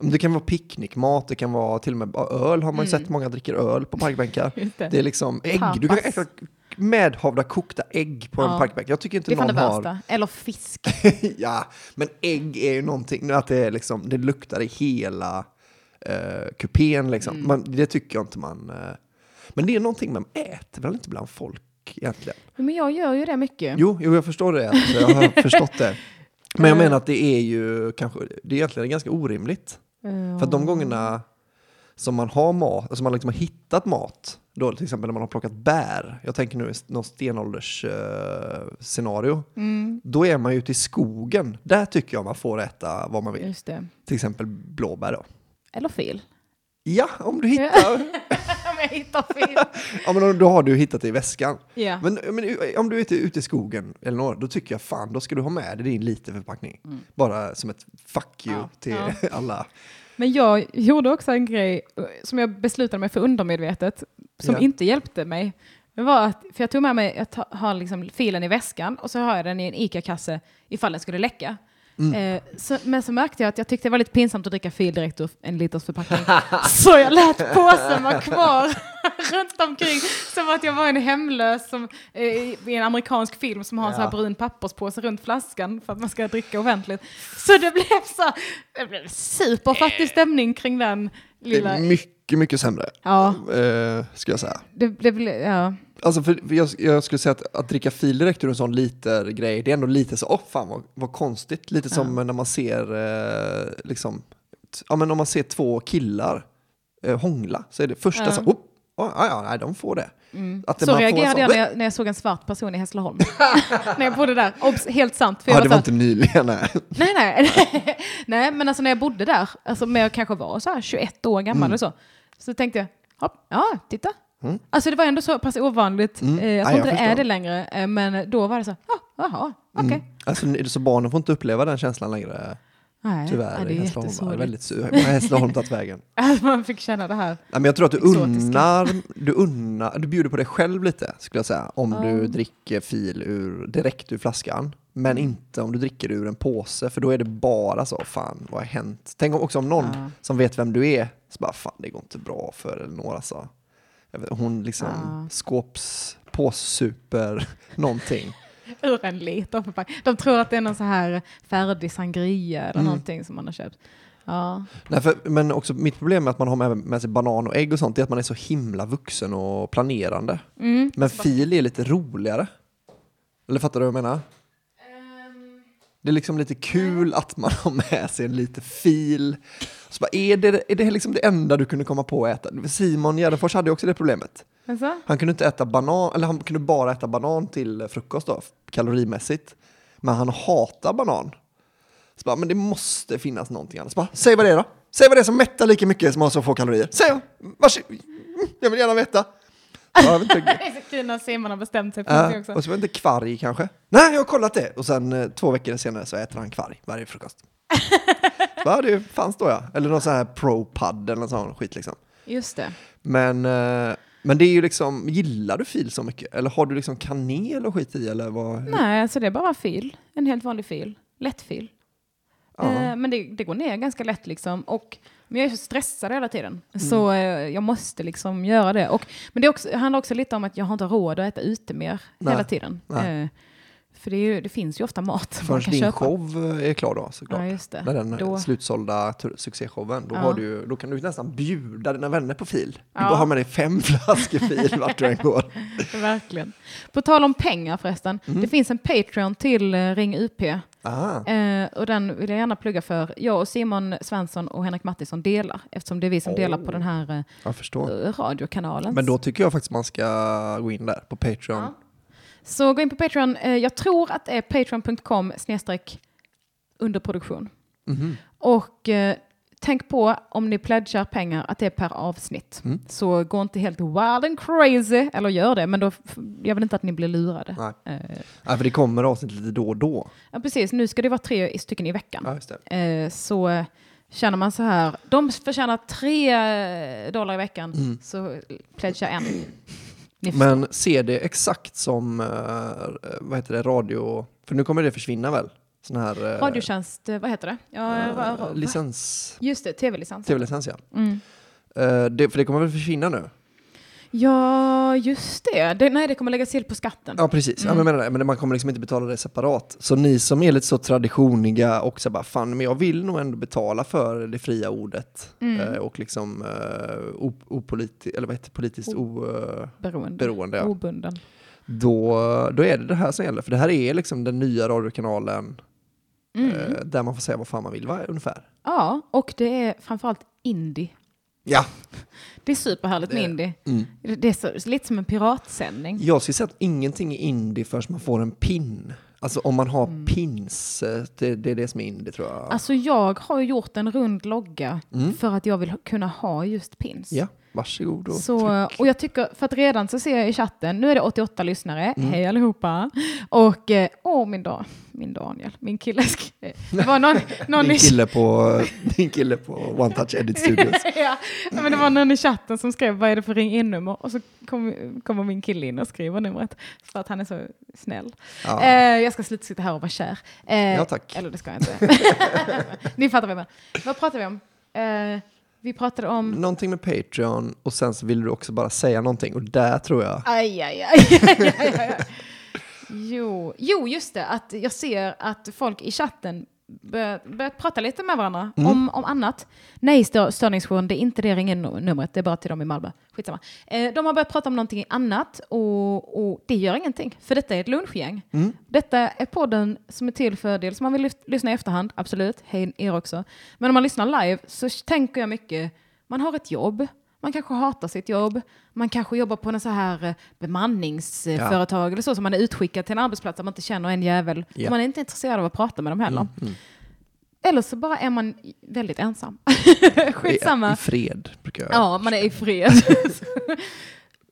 det kan vara picknickmat, det kan vara till och med öl har man ju sett, många dricker öl på parkbänkar. (laughs) Det. Det är liksom ägg, du kan äta medhavda kokta ägg på en Ja. parkbänk. Jag tycker inte det är fan det någon har... värsta. Eller fisk. (laughs) ja, men ägg är ju någonting, att det, är liksom, det luktar i hela eh, kupén liksom. Mm. Man, det tycker jag inte man... Eh, men det är någonting man äter väl inte bland folk egentligen? Men jag gör ju det mycket. Jo, jo jag förstår det. Alltså, jag har (laughs) förstått det. Men jag Eh. menar att det är ju kanske, det är egentligen ganska orimligt. För att de gångerna som man har mat, alltså man liksom har hittat mat, då till exempel när man har plockat bär, jag tänker nu i någon stenålders eh, scenario, Mm, då är man ju ute i skogen. Där tycker jag man får äta vad man vill. Till exempel blåbär då. Eller fil. Ja, om du hittar, (laughs) jag hittar fil. (laughs) ja, men då har du hittat det i väskan. ja. Men, men om du är ute, i skogen, Elinor, då tycker jag fan, då ska du ha med dig din literförpackning. Bara som ett fuck you Mm. Ja, till ja. (laughs) alla. Men jag gjorde också en grej eh, som jag beslutade mig för undermedvetet, som Ja. inte hjälpte mig. Det var att, för jag tog med mig, jag ta- har liksom filen i väskan och så har jag den i en ICA-kasse ifall den skulle läcka. Mm. Eh, så, men så märkte jag att jag tyckte det var lite pinsamt att dricka fil direkt ur en liters förpackning. (laughs) så jag lät påsen vara kvar (laughs) runt omkring som att jag var en hemlös som, eh, i en amerikansk film som har en sån här brun papperspåse runt flaskan för att man ska dricka offentligt. Så det blev så, det blev superfattig stämning kring den Det lilla... är mycket, mycket sämre, Ja, eh, ska jag säga. det, det ja. Alltså för, för jag, jag skulle säga att, att dricka fil direkt ur en sån liter grej, det är ändå lite så, åh fan vad, vad konstigt. Lite som när man ser, eh, liksom, ja men om man ser två killar eh, hångla, så är det första Ja. så, oh, oh, ja, ja, nej, de får det. Att det Så reagerade jag när, jag när jag såg en svart person i Hässleholm. (laughs) när jag bodde där. Obs, helt sant. För Ja, jag det var var så inte nyligen, nej. Nej, nej. (laughs) nej, men alltså när jag bodde där, alltså när jag kanske var så här 21 år gammal Mm. eller så, så tänkte jag, hopp, ja, titta. Alltså det var ändå så pass ovanligt. Mm. Eh, jag Ja, tror inte det är det längre, eh, men då var det så, ja, jaha, okej. Mm. Alltså, så barnen får inte uppleva den känslan längre, Nej, tyvärr. ja, det är Hässleholm. Är väldigt sur. Hässleholm tagit vägen? (laughs) Att man fick känna det här. Nej, men jag tror att du Exotiska. unnar, du unnar, du bjuder på dig själv lite, skulle jag säga, om Ja. du dricker fil ur, direkt ur flaskan. Men Mm. inte om du dricker ur en påse, för då är det bara så, fan, vad har hänt? Tänk också om någon Ja. som vet vem du är, så bara, fan, det går inte bra för Elinor alltså. Vet, hon liksom Ja. skåps, påssuper (laughs) någonting. Ur en liter förpackning. De tror att det är någon så här färdig sangria eller Mm. någonting som man har köpt. Ja, Nej, för, men också mitt problem med att man har med, med sig banan och ägg och sånt är att man är så himla vuxen och planerande. mm. Men fil är lite roligare. Eller fattar du vad jag menar? Det är liksom lite kul att man har med sig en liten fil. Så bara, är det, är det liksom det enda du kunde komma på att äta? Simon Gärdenfors hade ju också det problemet. Alltså? Han kunde inte äta banan, eller han kunde bara äta banan till frukost då, kalorimässigt. Men han hatar banan. Så bara, men det måste finnas någonting annat. Så bara, Säg vad det är då. Säg vad det är som mättar lika mycket som har så få kalorier. Säg. Mm, Jag vill gärna veta. Ja, jag (laughs) kul när Simon har bestämt sig för någonting Ja, också. och så var det inte kvarg kanske. Nej, jag har kollat det. Och sen eh, två veckor senare så äter han kvarg varje frukost. (laughs) ja, det fanns då ja. Eller någon sån här pro-pad eller någon sån skit liksom. Just det. Men, eh, men det är ju liksom, gillar du fil så mycket? Eller har du liksom kanel och skit i? Eller vad? Nej, alltså det är bara fil. En helt vanlig fil. Lätt fil. Ja. Eh, men det, det går ner ganska lätt liksom. Och, men jag är så stressad hela tiden. Mm. Så eh, jag måste liksom göra det. Och, men det, också, handlar också lite om att jag har inte råd att äta ute mer Nej. hela tiden. Eh, för det, ju, det finns ju ofta mat man Förrän kan din köpa. show är klar då såklart. Ja, just det. När den Då- slutsålda succéshowen, då, Ja. har du, då kan du nästan bjuda dina vänner på fil. Du Ja. bara har med dig fem (laughs) flaskor fil vart du än går. (laughs) Verkligen. På tal om pengar förresten. Mm. Det finns en Patreon till eh, Ring UP. Eh, och den vill jag gärna plugga för. Jag och Simon Svensson och Henrik Mattisson delar. Eftersom det är vi som delar på den här eh, eh, radiokanalen. Men då tycker jag faktiskt man ska gå in där på Patreon. Ja. Så gå in på Patreon. Eh, jag tror att det är patreon.com snedstreck underproduktion. Mhm. Och eh, tänk på om ni pledgar pengar att det är per avsnitt. Mm. Så gå inte helt wild and crazy, eller gör det, men då, jag vill inte att ni blir lurade. Nej. Eh, Ja, för det kommer avsnitt lite då och då. ja, precis, nu ska det vara tre stycken i veckan. Ja. Eh, så eh, känner man så här, de förtjänar tre dollar i veckan, Mm. så pledga en. Men ser det exakt som, eh, vad heter det, radio... För nu kommer det försvinna väl? Sån här... eh, Radiotjänst, eh, vad heter det? Ja, licens... Just det, tv-licens. Tv-licens ja. Mm. Det, för det kommer väl försvinna nu? Ja, just det. det. Nej, det kommer läggas till på skatten. Ja, precis. Ja, men, menar det. men man kommer liksom inte betala det separat. Så ni som är lite så traditioniga och så bara, fan, men jag vill nog ändå betala för det fria ordet. Mm. Eh, och liksom uh, opoliti- eller vad heter politiskt oberoende. Beroende. beroende, ja. Obunden. då, då är det det här som gäller. För det här är liksom den nya radiokanalen Mm. eh, där man får säga vad fan man vill, va? ungefär. Ja, och det är framförallt indie. Ja. Det är superhärligt med indie. Mm. Det är så, lite som en piratsändning. Jag skulle säga att ingenting är indie förrän man får en pin. Alltså om man har Mm. pins, eh, det, det är det som är indie tror jag. Alltså jag har gjort en rund logga Mm. för att jag vill kunna ha just pins. Ja, varsågod och Så, tryck. och jag tycker, för att redan så ser jag i chatten, nu är det 88 lyssnare, Mm. hej allihopa. Och, eh, åh min, da, min Daniel, min kille, eh, det var någon, (laughs) någon Din kille på, din kille på One Touch Edit (laughs) Studios. ja, men det var någon i chatten som skrev vad är det för ring in-nummer och så kom- kommer min kille in och skriver numret för att han är så snäll. Ja. Eh, jag ska sluta sitta här och vara kär. Eh, Ja, tack. Eller det ska jag inte. (laughs) Ni fattar vad jag menar. Vad pratar vi om? Eh, vi pratade om... Någonting med Patreon och sen så vill du också bara säga någonting och där tror jag, Aj, aj, aj, (laughs) aj, aj, aj. Jo, jo, just det. Att jag ser att folk i chatten börjar prata lite med varandra Mm. om, om annat. Nej, stör, störningsjouren, det är inte det ringen-numret, det är bara till dem i Malmö. Skitsamma. Eh, de har börjat prata om någonting annat och, och det gör ingenting, för detta är ett lunchgäng. Mm. Detta är podden som är till för dels om man vill lyssna i efterhand, absolut, hej er också. Men om man lyssnar live så tänker jag mycket, man har ett jobb, man kanske hatar sitt jobb, man kanske jobbar på en så här eh, bemanningsföretag eller så som man är utskickad till en arbetsplats där man inte känner en jävel. Ja. Man är inte intresserad av att prata med dem heller. Mm, Eller så bara är man väldigt ensam. (laughs) Skitsamma. i fred brukar jag. Ja, man är i fred. (laughs)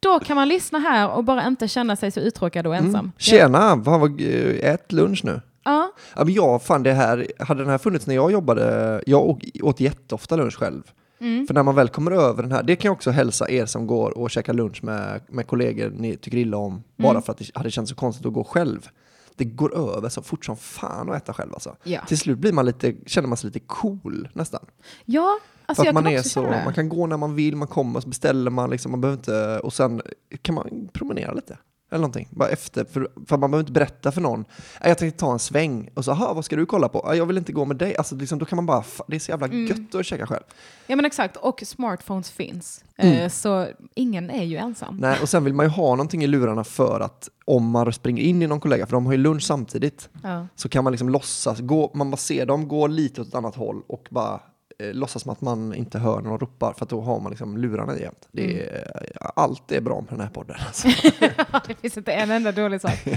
Då kan man lyssna här och bara inte känna sig så uttråkad och ensam. Mm. Tjena, eh, ät lunch nu. Ja, Ja, men jag, fan det här, hade den här funnits när jag jobbade, jag åt jätteofta lunch själv. Mm. För när man väl kommer över den här, det kan jag också hälsa er som går och käkar lunch med, med kollegor ni tycker illa om, bara Mm. för att det hade känts så konstigt att gå själv. Det går över så fort som fan att äta själv alltså. Ja. Till slut blir man lite, känner man sig lite cool nästan. ja alltså för att man kan är så, man kan gå när man vill, man kommer, så beställer man liksom, man behöver inte, och sen kan man promenera lite. Eller någonting, bara efter, för, för man behöver inte berätta för någon. "Nej, Jag tänkte ta en sväng, och så, aha, vad ska du kolla på? "Ja, Jag vill inte gå med dig. Alltså, liksom, då kan man bara, det är så jävla Mm. gött att käka själv. Ja men exakt, och smartphones finns. Mm. Eh, så ingen är ju ensam. Nej, och sen vill man ju ha någonting i lurarna för att om man springer in i någon kollega, för de har ju lunch samtidigt, Ja. så kan man liksom låtsas, gå, man bara ser dem gå lite åt ett annat håll och bara eh, låtsas som att man inte hör när de ropar, för att då har man liksom lurarna i jämt. Det Mm. är, Allt är bra med den här podden. Alltså. (laughs) det finns inte en enda dålig sak. (laughs)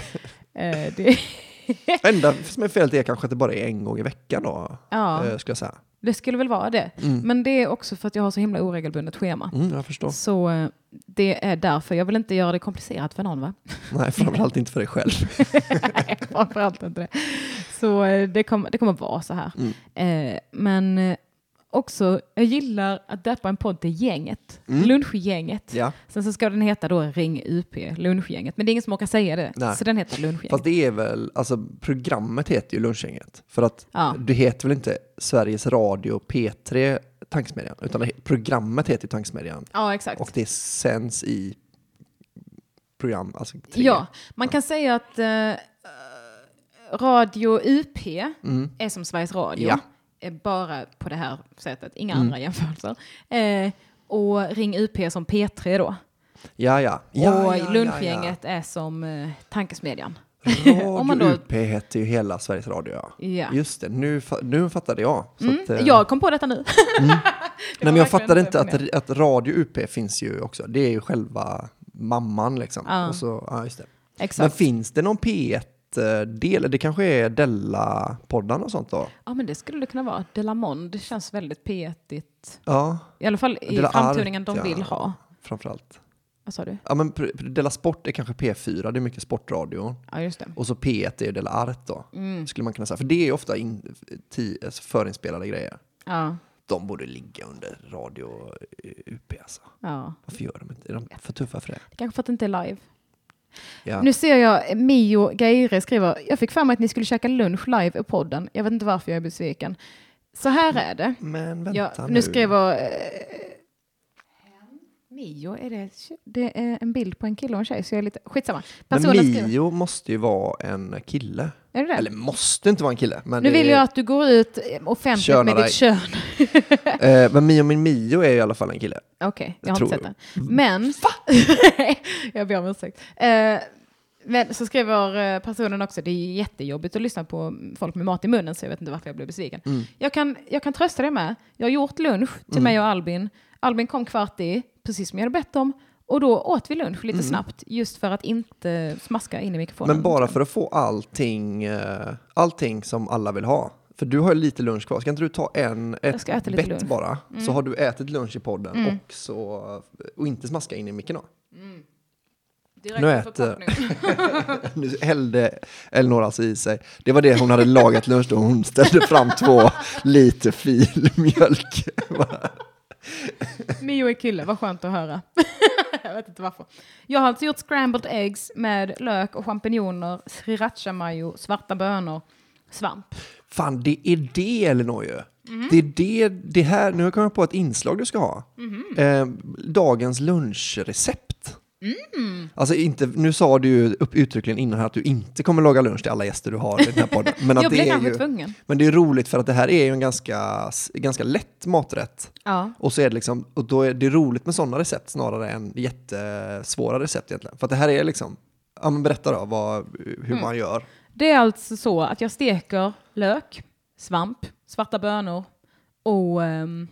Eh, det, enda som är felet är kanske att det bara är en gång i veckan då, ja, eh, skulle jag säga. det skulle väl vara det. Mm. Men det är också för att jag har så himla oregelbundet schema. Mm, jag förstår. Så eh, det är därför. Jag vill inte göra det komplicerat för någon va? (laughs) Nej, framförallt inte för dig själv. Nej, framförallt inte det. Så eh, det kommer, det kommer vara så här. Mm. Eh, men också, jag gillar att döpa en podd till Gänget. Mm. Lunchgänget. Ja, Sen så ska den heta då Ring UP, Lunchgänget. Men det är ingen som orkar säga det. Nej. Så den heter Lunchgänget. fast det är väl, alltså programmet heter ju Lunchgänget. För att Ja. du heter väl inte Sveriges Radio P3 Tankesmedjan, utan programmet heter ju Tankesmedjan. Ja, exakt. Och det sänds i program, alltså tre. Ja, man kan säga att eh, Radio UP Mm. är som Sveriges Radio. Ja. Eh, Bara på det här sättet, inga Mm. andra jämförelser. Eh, och Ring UP som P3 då. Ja, ja. ja och ja, Lunchgänget är som eh, Tankesmedjan. Ja, ja. (laughs) Om man Radio då- UP heter ju hela Sveriges Radio, ja. Ja. Just det, nu, nu fattade jag. Mm, att, eh, jag kom på detta nu. (laughs) Nej, men jag fattade inte att, att Radio UP finns ju också. Det är ju själva mamman liksom. Ja. Och så, ja, just det. Men Exakt. finns det någon P1 P1-del? Det kanske är Della-poddarna och sånt då? Ja, men det skulle det kunna vara. Delamond känns väldigt P1-igt. Ja, I alla fall i Della Art, framtoningen de ja. vill ha. framförallt. Vad sa du? Ja, men Della Sport är kanske P4, det är mycket sportradio. Ja, just det. Och så P1 är Della Art då, Mm. skulle man kunna säga. För det är ofta in, alltså förinspelade grejer. Ja, De borde ligga under radio eh, UP alltså. ja. Varför gör de inte? Är de för tuffa för det? Kanske för att det inte är live. Ja. Nu ser jag Mio Geire skriver, jag fick för mig att ni skulle käka lunch live i podden. Jag vet inte varför jag är besviken. Så här är det. Men vänta Ja, nu. nu skriver eh, Mio, är det, det är en bild på en kille och en tjej så jag är lite, skitsamma. Men Personen skriver, Mio måste ju vara en kille. Är det det? Eller måste inte vara en kille. Men nu vill är, jag att du går ut offentligt Köna med dig. ditt kön. (laughs) eh, men Mio min Mio är i alla fall en kille. Okej, jag Jag har inte sett den. Men, (laughs) jag ber om ursäkt. Eh, men så skriver eh, personen också, det är jättejobbigt att lyssna på folk med mat i munnen, så jag vet inte varför jag blev besviken. Mm. Jag, kan, jag kan trösta dig med, jag har gjort lunch till mig och Albin. Albin kom kvart i, precis som jag hade bett om. Och då åt vi lunch lite snabbt, just för att inte smaska in i mikrofonen. Mm. Men bara för att få allting, eh, allting som alla vill ha. För du har ju lite lunch kvar. Ska inte du ta en, ett ska äta lite bett lunch. Mm. bara? Så har du ätit lunch i podden och, så, och inte smaska in i micken då. Direkt Nu äter-. (laughs) Nu hällde Elinor alltså i sig. Det var det hon hade lagat lunch då. Hon ställde fram två liter filmjölk. (laughs) (laughs) Mio är kille, vad skönt att höra. (laughs) jag vet inte varför. Jag har alltså gjort scrambled eggs med lök och champinjoner, sriracha mayo, svarta bönor, svamp. Fan, det är det Elinor ju. Mhm. Det är det, det här, nu har jag kommit på ett inslag du ska ha. Mhm. Eh, dagens lunchrecept. Mm. Alltså inte, nu sa du ju upp, uttryckligen innan här att du inte kommer laga lunch till alla gäster du har i den här podden. Men, (laughs) att jag det blir är kanske ju, tvungen. men det är roligt för att det här är ju en ganska, ganska lätt maträtt. Ja. Och, så är det liksom, och då är det roligt med sådana recept snarare än jättesvåra recept egentligen. För att det här är liksom, ja men berätta då vad, hur Mm. man gör. Det är alltså så att jag steker lök, svamp, svarta bönor och ehm,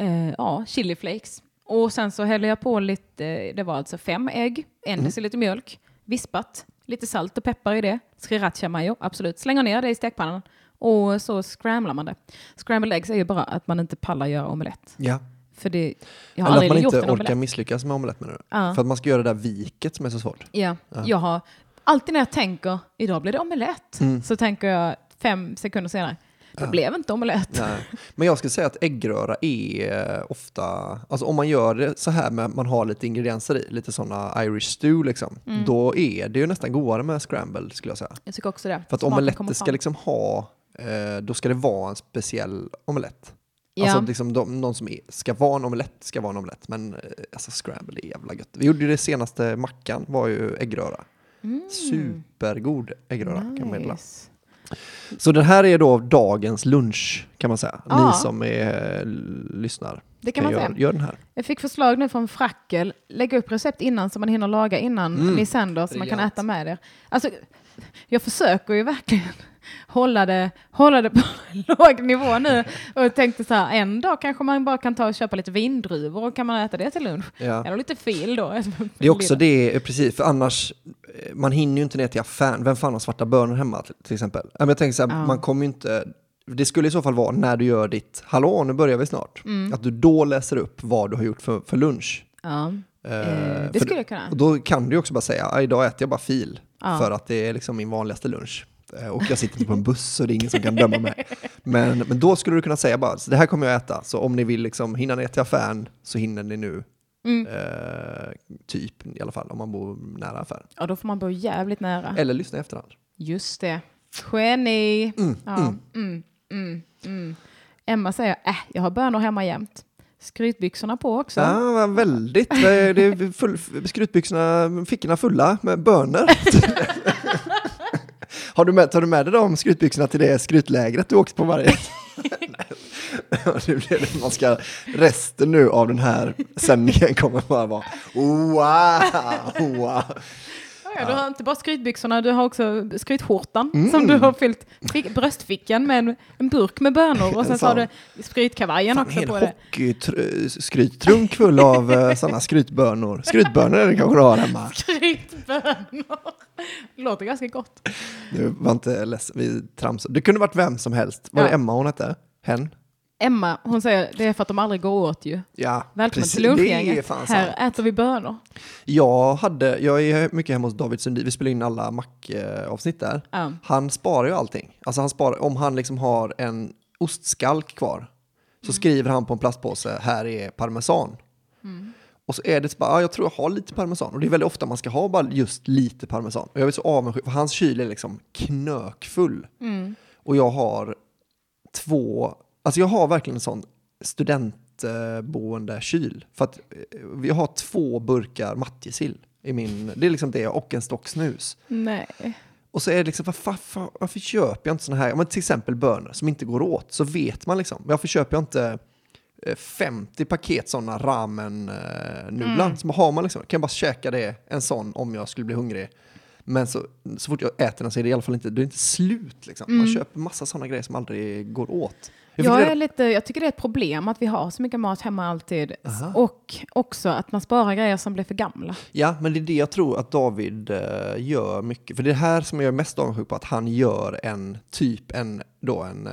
eh, ja, chiliflakes. Och sen så häller jag på lite, det var alltså fem ägg, en deciliter mjölk, vispat, lite salt och peppar i det, sriracha mayo, absolut. Slänger ner det i stekpannan och så scramblar man det. Scrambled eggs är ju bara att man inte pallar göra omelett. Ja. För det, jag har Eller att man gjort inte orkar omelett. misslyckas med omelett menar du? Ja. För att man ska göra det där viket som är så svårt. Ja, jag har alltid när jag tänker idag blir det omelett Mm. så tänker jag fem sekunder senare det blev inte omelett. Nej. Men jag skulle säga att äggröra är eh, ofta, alltså om man gör det så här med man har lite ingredienser i, lite sådana Irish stew liksom, Mm. då är det ju nästan godare med scramble skulle jag säga. Jag tycker också det. För att Smaken omeletter ska liksom ha, eh, då ska det vara en speciell omelett. Ja. Alltså liksom de, någon som är, ska vara en omelett ska vara en omelett, men eh, alltså scramble är jävla gött. Vi gjorde ju det senaste mackan, var ju äggröra. Supergod äggröra kan man meddela. Så den här är då dagens lunch kan man säga. Ja. Ni som är, eh, lyssnar. Det kan man gör, säga. gör den här. Jag fick förslag nu från Frackel. Lägga upp recept innan så man hinner laga innan Mm. ni sänder så man kan äta med det. Alltså, jag försöker ju verkligen hålla det, hålla det på (laughs) låg nivå nu och tänkte så här, en dag kanske man bara kan ta och köpa lite vindruvor och kan man äta det till lunch. Ja. Eller lite fil då. Det är också det, eh, precis, för annars, eh, man hinner ju inte ner till affären. Vem fan har svarta bönor hemma till, exempel? Jag tänker så här, Ja. man kommer ju inte, det skulle i så fall vara när du gör ditt, hallå nu börjar vi snart, Mm. att du då läser upp vad du har gjort för, för lunch. Ja. Eh, det skulle jag kunna. Och då kan du också bara säga, "Ja, idag äter jag bara fil, Ja. för att det är liksom min vanligaste lunch. Eh, Och jag sitter inte på en buss så det är ingen som kan döma mig. Men, men då skulle du kunna säga bara, så det här kommer jag äta, så om ni vill liksom hinna ner till affären så hinner ni nu. Mm. Eh, typ i alla fall, om man bor nära affären. Ja, då får man bo jävligt nära. Eller lyssna i efterhand. Just det. Geni. Mm, ja. mm. Mm, mm, Emma säger, äh, jag har bönor hemma jämt. Skrytbyxorna på också. Ja, väldigt. Det är full, skrytbyxorna, fickorna fulla med bönor. (laughs) har du med, tar du med dig de skrytbyxorna till det skrytlägret du åkte på varje? (laughs) Nu (laughs) blir det, man ska, resten nu av den här sändningen kommer bara vara wow, wow. Ja, du har inte bara skrytbyxorna, du har också skrytskjortan Mm. som du har fyllt fick, bröstfickan med en, en burk med bönor och sen så har du skrytkavajen Fan, också en på det. hockeyskryttrunk full av uh, sådana skrytbönor. Skrytbönor är det kanske du har hemma. Skrytbönor. Låter ganska gott. Du var inte ledsen, vi tramsade. Det kunde varit vem som helst. Var Ja. det Emma hon hette? Hen? Emma, hon säger det är för att de aldrig går åt ju. Ja, Välkommen precis. till lunchgänget. Här sant. äter vi bönor. Jag, hade, jag är mycket hemma hos David Sundin, vi spelar in alla Mac-avsnitt där. Ja. Han sparar ju allting. Alltså han sparar, om han liksom har en ostskalk kvar så skriver han på en plastpåse, här är parmesan. Och så är det så bara, ja, jag tror jag har lite parmesan. Och det är väldigt ofta man ska ha bara just lite parmesan. Och jag är så avundsjuk, för hans kyl är liksom knökfull. Och jag har två, alltså jag har verkligen en sån studentboende kyl. För att eh, vi har två burkar matjessill i min, det är liksom det och en stock snus. Nej. Och så är det liksom, varför, varför, varför köper jag inte såna här, men till exempel bönor som inte går åt, så vet man liksom, varför köper jag inte eh, 50 paket sådana ramen-nudlar? Mm. Som har man liksom, kan jag bara käka det, en sån om jag skulle bli hungrig. Men så, så fort jag äter den så är det i alla fall inte, det är inte slut liksom. Man köper massa sådana grejer som aldrig går åt. Jag är lite, jag tycker det är ett problem att vi har så mycket mat hemma alltid. Och också att man sparar grejer som blir för gamla. Ja, men det är det jag tror att David eh, gör mycket. För det är det här som jag är mest avundsjuk på, att han gör en typ en, då en uh,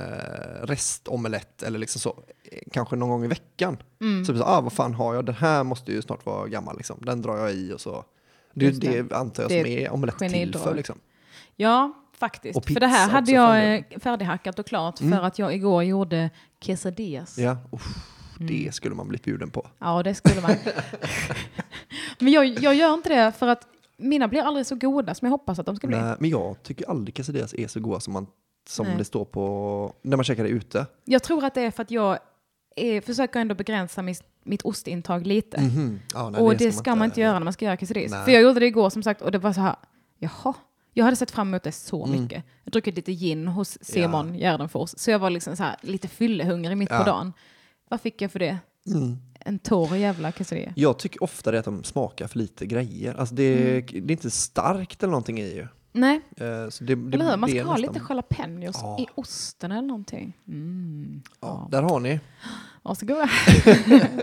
restomelett eller liksom så, eh, kanske någon gång i veckan. Mm. Så det är så, ah, vad fan har jag? Den här måste ju snart vara gammal liksom. Den drar jag i och så. Det är Just det. det, antar jag Det som är omelett till för liksom. Ja, faktiskt. Och För det här hade jag Mm. eh, färdighackat och klart för att jag igår gjorde quesadillas. Ja, uff, Mm. det skulle man bli bjuden på. Ja, det skulle man. (laughs) Men jag, jag gör inte det för att mina blir aldrig så goda som jag hoppas att de ska bli. Nej, men jag tycker aldrig quesadillas är så goda som, man, som Nej. det står på, när man käkar det ute. Jag tror att det är för att jag är, försöker ändå begränsa mitt, mitt ostintag lite. Mhm. Ja, nej, och det ska, man, inte göra när man ska göra quesadillas. För jag gjorde det igår som sagt och det var så här, jaha. Jag hade sett fram emot det så Mm. mycket. Jag har druckit lite gin hos Simon Gärdenfors. Så jag var liksom så här, lite fyllehungrig mitt Ja. på dagen. Vad fick jag för det? Mm. En torr jävla quesadilla. Jag tycker ofta det att de smakar för lite grejer. Alltså det, Mm. det är inte starkt eller någonting i ju. Nej, Eh, Så det, det, eller hur? Man ska ha nästan- lite jalapenos Ja. i osten eller någonting. Mm. Ja, där har ni. (gasps) Varsågoda. (laughs)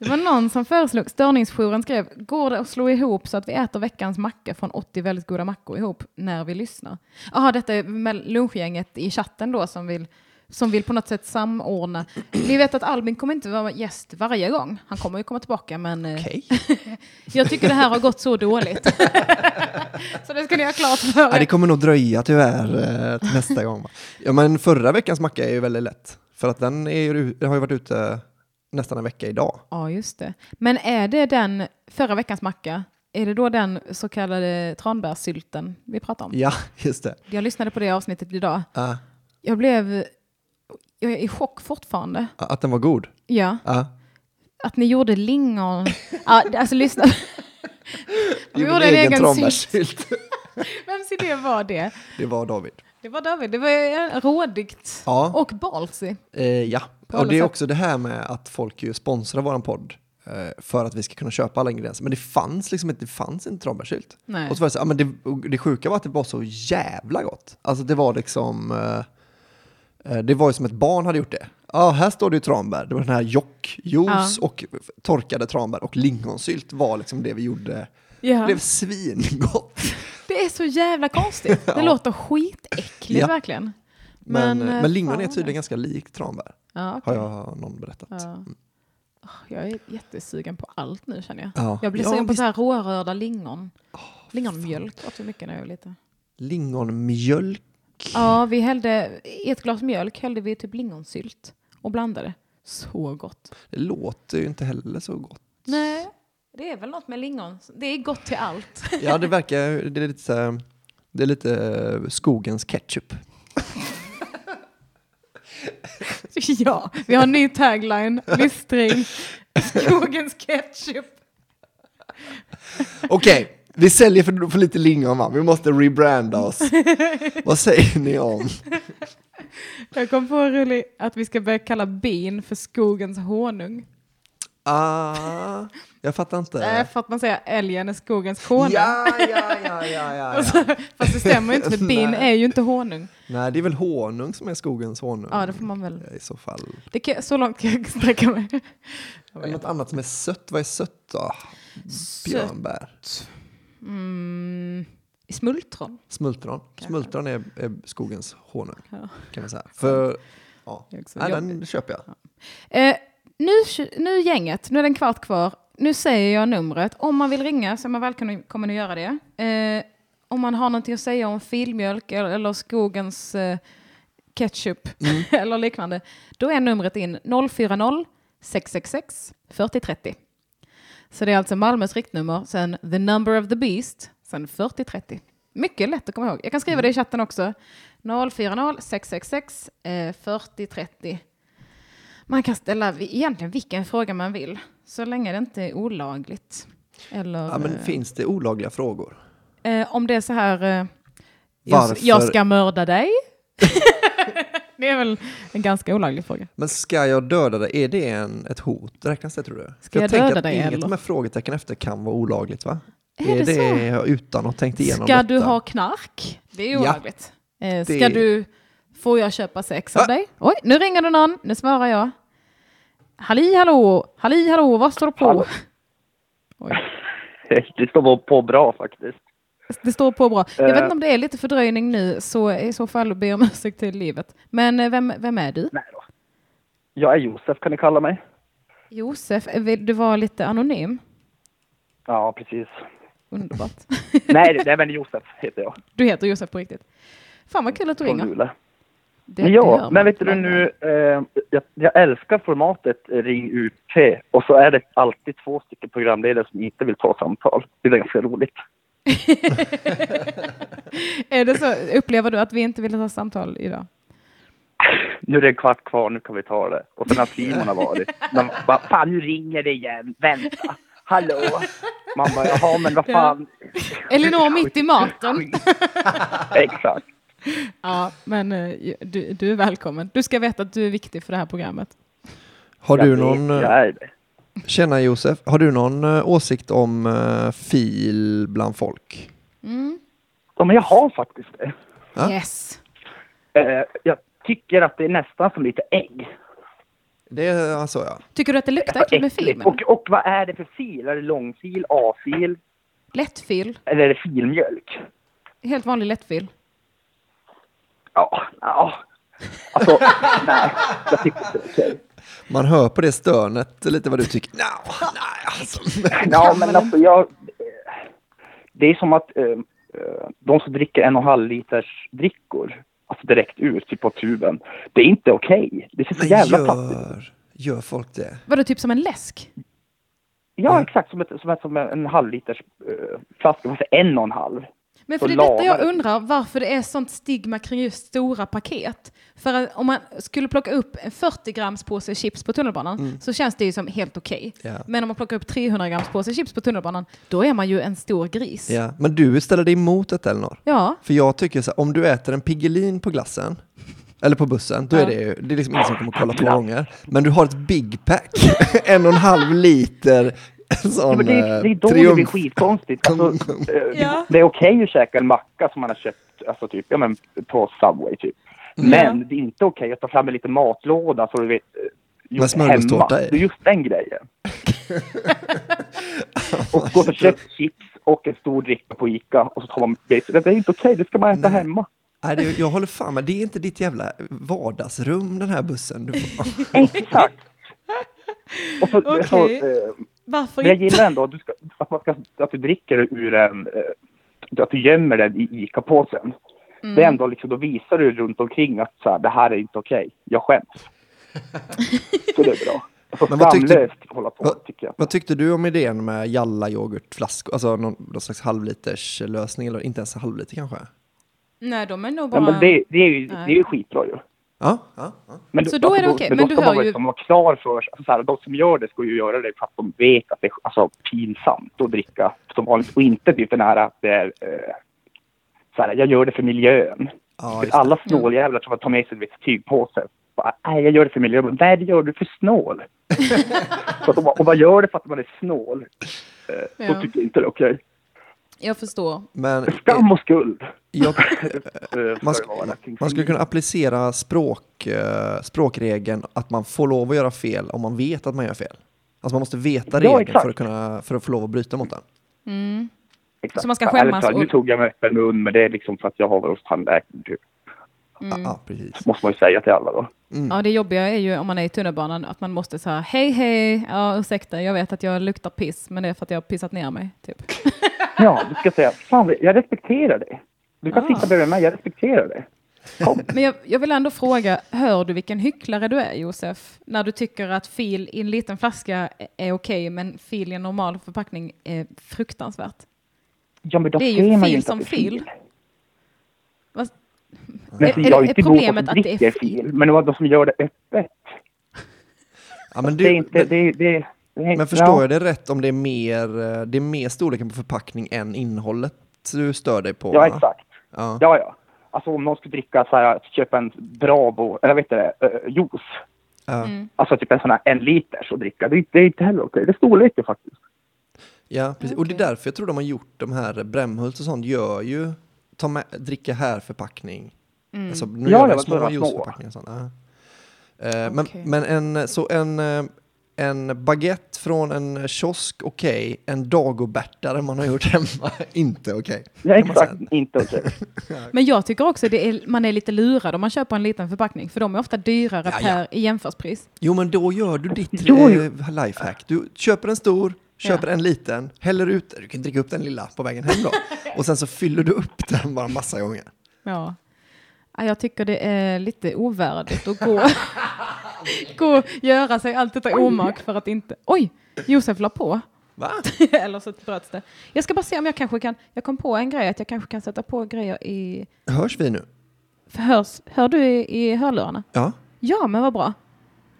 det var någon som föreslog, störningsjouren skrev, går det att slå ihop så att vi äter veckans macka från 80 väldigt goda mackor ihop när vi lyssnar? Jaha, detta är lunchgänget i chatten då som vill, som vill på något sätt samordna. Ni vet att Albin kommer inte vara gäst varje gång. Han kommer ju komma tillbaka men eh, Okej. (laughs) jag tycker det här har gått så dåligt. (laughs) så det ska ni ha klart för Ja, det er. kommer nog dröja tyvärr eh, till nästa gång. Ja, men förra veckans macka är ju väldigt lätt. För att den, är har ju varit ute nästan en vecka idag. Ja, just det. Men är det den förra veckans macka? Är det då den så kallade tranbärssylten vi pratar om? Ja, just det. Jag lyssnade på det avsnittet idag. Ja, Jag blev... Jag är i chock fortfarande. att den var god. Ja, Ja. att ni gjorde lingon... Ja, alltså lyssna. (laughs) Vi Gjorde en egen sylt. tranbärssylt. (laughs) Vems idé var det? Det var David. Det var David. Det var rådigt. Ja. Och ballsy. Eh, ja, och det är också det här med att folk ju sponsrar våran podd eh, för att vi ska kunna köpa alla ingredienser. Men det fanns liksom inte, det fanns inte tranbärssylt. Och så var det så, ja, men det, det sjuka var att det var så jävla gott. Alltså det var liksom, eh, eh, det var ju som ett barn hade gjort det. Ja, här står det ju tranbär. Det var den här jockjuice Ja. och torkade tranbär och lingonsylt var liksom det vi gjorde. Det Ja. blev svingott. Det är så jävla konstigt. (laughs) Det Ja. låter skitäckligt verkligen. Men, Men, men, eh, men lingon är tydligen ganska likt tranbär, Ja, har okej. jag någon berättat. Ja. Åh, Jag är jättesugen på allt nu känner jag. Ja. Jag blir Ja, sugen på visst. så här rårörda lingon. Lingonmjölk åt vi mycket när jag var liten. Lingonmjölk. Ja, vi hällde, i ett glas mjölk hällde vi typ lingonsylt och blandade. Så gott. Det låter ju inte heller så gott. Nej, det är väl något med lingon. Det är gott till allt. Ja, det verkar, det är lite, det är lite eh, skogens ketchup. (laughs) ja, vi har en ny tagline. Lystring. Skogens ketchup. Okej, vi säljer för, för lite lingon va? Vi måste rebranda oss. Vad säger ni om? Jag kom på rolig att vi ska börja kalla bin för skogens honung. Ah, (laughs) jag fattar inte. För att man säger älgen är skogens konung. ja, ja, ja, ja, ja, Och ja. (laughs) så, fast det stämmer ju inte, för bin är ju inte honung. Nej, det är väl honung som är skogens honung. Ja, det får man väl. I så fall. Det kan, så långt kan jag sträcka mig. (laughs) Något annat som är sött. Vad är sött då? Björnbär. Mm, I smultron. Smultron. Smultron är, är skogens honung. Ja. Kan man säga. För, ja. Nej, den köper jag. Eh, nu, nu gänget, nu är det en kvart kvar. Nu säger jag numret. Om man vill ringa så är man välkommen att göra det. Eh, om man har någonting att säga om filmjölk eller, eller skogens eh, ketchup (laughs) eller liknande. Då är numret in 040 666 4030. Så det är alltså Malmös riktnummer, sen the number of the beast, sen 4030. Mycket lätt att komma ihåg. Jag kan skriva det i chatten också. 040 666 eh, 4030. Man kan ställa egentligen vilken fråga man vill, så länge det inte är olagligt. Eller Ja, men eh, finns det olagliga frågor? eh, om det är så här, eh, jag, jag ska mörda dig. (laughs) det är väl en ganska olaglig fråga. Men ska jag döda dig, är det en, ett hot? Räknas det tror du? Ska jag tänker döda att dig, inget eller? med frågetecken efter kan vara olagligt va? Är det så? utan att tänkt igenom Ska detta? du ha knark? Det är ju Ja. olagligt. Eh, ska Det- du, får jag köpa sex av Va? dig? Oj, nu ringer det någon, nu svarar jag. Halli hallå, halli hallå, vad står det på? (laughs) (laughs) Det står på bra faktiskt. Det står på bra. Jag vet Eh. inte om det är lite fördröjning nu, så i så fall ber jag om ursäkt till livet. Men eh, vem, vem är du? Nej då. Jag är Josef kan ni kalla mig. Josef, eh, vill du vara lite anonym? Ja, precis. Underbart. (laughs) Nej, det är men Josef heter jag. Du heter Josef på riktigt. Fan vad kul att du Från ringer. Det- det ja, man. men vet du nu, eh, jag, jag älskar formatet Ring UP och så är det alltid två stycken programledare som inte vill ta samtal. Det är ganska roligt. (laughs) är det så, upplever du att vi inte vill ha samtal idag? Nu är det en kvart kvar, nu kan vi ta det. Och sen har Simon har varit. De bara, fan nu ringer det igen, vänta. Hallå? Man bara, jaha men vad fan. Elinor mitt i maten. (laughs) Exakt. (laughs) Ja, men eh, du, du är välkommen. Du ska veta att du är viktig för det här programmet. Har du någon, eh, tjena Josef, har du någon eh, åsikt om fil bland folk? Ja, men jag har faktiskt det. Ja. Yes. Jag tycker att det är nästan som lite ägg. Det är alltså ja. Tycker du att det luktar äckligt med filmen? Och, och vad är det för fil? Är det långfil, A-fil Lättfil. eller är det filmjölk? Helt vanlig lättfil. Ja, ja. Alltså, nej, jag tycker inte det är okej. Man hör på det stönet lite vad du tycker. No, nej, alltså. Ja, men alltså jag... Det är som att eh, eh, de som dricker en och en halv liters drickor, alltså direkt ut, typ på tuben, det är inte okej. Det ser så Men jävla fattigt ut. gör, gör folk det? Vadå, typ som en läsk? Ja, exakt. Som, ett, som, ett, som en halv liters eh, flaska, en och en halv. Men för det är detta jag undrar, varför det är sånt stigma kring just stora paket. För att om man skulle plocka upp en 40 grams påse chips på tunnelbanan så känns det ju som helt okej. Ja. Men om man plockar upp 300 grams påse chips på tunnelbanan, då är man ju en stor gris. Ja. Men du ställer dig emot detta Elinor? Ja. För jag tycker så här, om du äter en Piggelin på glassen, eller på bussen, då Ja. är det ju, det är liksom ingen som kommer kolla två gånger. Men du har ett Big Pack, (laughs) en och en halv liter, sån Ja, men det, är, det är då eh, det blir skitkonstigt. Alltså, eh, Ja. Det är okej att käka en macka som man har köpt alltså typ, ja, men på Subway. Typ. Men det är inte okej att ta fram en liten matlåda så du vet, eh, gjort smörgåstårta hemma. Det är just den grejen. (laughs) och gå och köpa chips och en stor dricka på Ica och så tar man det. Är inte okej, det ska man äta Nej. hemma. Nej, det, jag håller fan med, det är inte ditt jävla vardagsrum den här bussen. Du får, (laughs) Exakt. Och så, Okej. så, eh, Varför Men jag gillar ändå att du, ska, att man ska, att du dricker ur en... eh, Att du gömmer den i ICA-påsen. Mm. Det är ändå liksom, då visar du runt omkring att så här, det här är inte okej. Jag skäms. (laughs) så det är bra. Alltså, Men vad tyckte- hålla på, vad- tycker jag. vad tyckte du om idén med Jalla yoghurtflaskor, alltså någon, någon slags halvliters lösning, eller inte ens en halvliter kanske? Nej, de är nog Ja, bara... men det, det, är ju, Nej. det är ju skitbra ju. Ja, ja, ja. Men Så då är det okej, Men men då du ska hör man ju- liksom vara klar för alltså, så här, De som gör det ska ju göra det för att de vet att det är alltså, pinsamt att dricka som vanligt. Och inte typ den här att det är... Eh, så här, jag gör det för miljön. ja För alla snåljävlar som tar med sig en tygpåse Bara, Nej, jag gör det för miljön. Bara, Nej, det gör du för snål. (laughs) så att de och vad gör det för att man är snål? Eh, Ja. Då tycker jag inte det är okej. Jag förstår. Men Skam och skuld. jag, (laughs) man, man skulle kunna applicera språk, eh, språkregeln att man får lov att göra fel om man vet att man gör fel. Alltså man måste veta Ja, regeln exakt. för att, kunna, för att få lov att bryta mot den. Mm. Exakt. Så man ska Ja, skämmas talat, Nu tog jag med öppen mun, men det är liksom för att jag har varit hos tandläkaren. Typ. Mm. Ja, precis. Måste man ju säga till alla då. Ja, det jobbiga är ju om man är i tunnelbanan att man måste säga hej hej, ja ursäkta, jag vet att jag luktar piss, men det är för att jag har pissat ner mig. Typ. (laughs) Ja, du ska säga, fan jag respekterar dig. Du kan Ah. sitta bredvid mig, jag respekterar dig. Kom. (laughs) Men jag, jag vill ändå fråga, hör du vilken hycklare du är Josef? När du tycker att fil i en liten flaska är okej, men fil i en normal förpackning är fruktansvärt. Ja, men då Det är ju fil som är fil. Men Är- jag är inte emot problemet att att det är dricker fil, men det var de som gör det öppet. Ja, men, det är du, inte, det, det, det men förstår ja. jag det rätt om det är, mer, eh, det är mer storleken på förpackning än innehållet du stör dig på? Ja, va? exakt. Ja. Ja, ja. Alltså om någon skulle dricka så här, köpa en Bravo, eller vet du det, uh, juice. Ja. Mm. Alltså typ en sån här en liters och dricka. Det, är- det är inte heller okej. Det är storleken faktiskt. Ja, precis. Och det är därför jag tror de har gjort de här Brämhult och sånt gör ju ta med, dricka här förpackning. Mm. Alltså, nu Ja, gör det de små små. juiceförpackningar och sånt. Ja. Eh, men, Okej. men en, så en, eh, en baguette från en kiosk, okej. En dagobärtare man har gjort hemma, (laughs) inte okej. Ja, Kan man exakt. Inte okej. (laughs) Men jag tycker också det är, man är lite lurad om man köper en liten förpackning, för de är ofta dyrare Ja, ja. per i jämförspris. Jo, men då gör du ditt (laughs) eh, lifehack. Du köper en stor, köper en liten, häller ut Du kan dricka upp den lilla på vägen hem då. Och sen så fyller du upp den bara massa gånger. Ja. Ja, Jag tycker det är lite ovärdigt att gå, (laughs) gå göra sig allt detta omak för att inte... Oj! Josef la på. Va? (laughs) Eller så bröts det. Jag ska bara se om jag kanske kan... Jag kom på en grej att jag kanske kan sätta på grejer i... Hörs vi nu? Hörs, hör du i, i hörlurarna? Ja, Ja, men vad bra.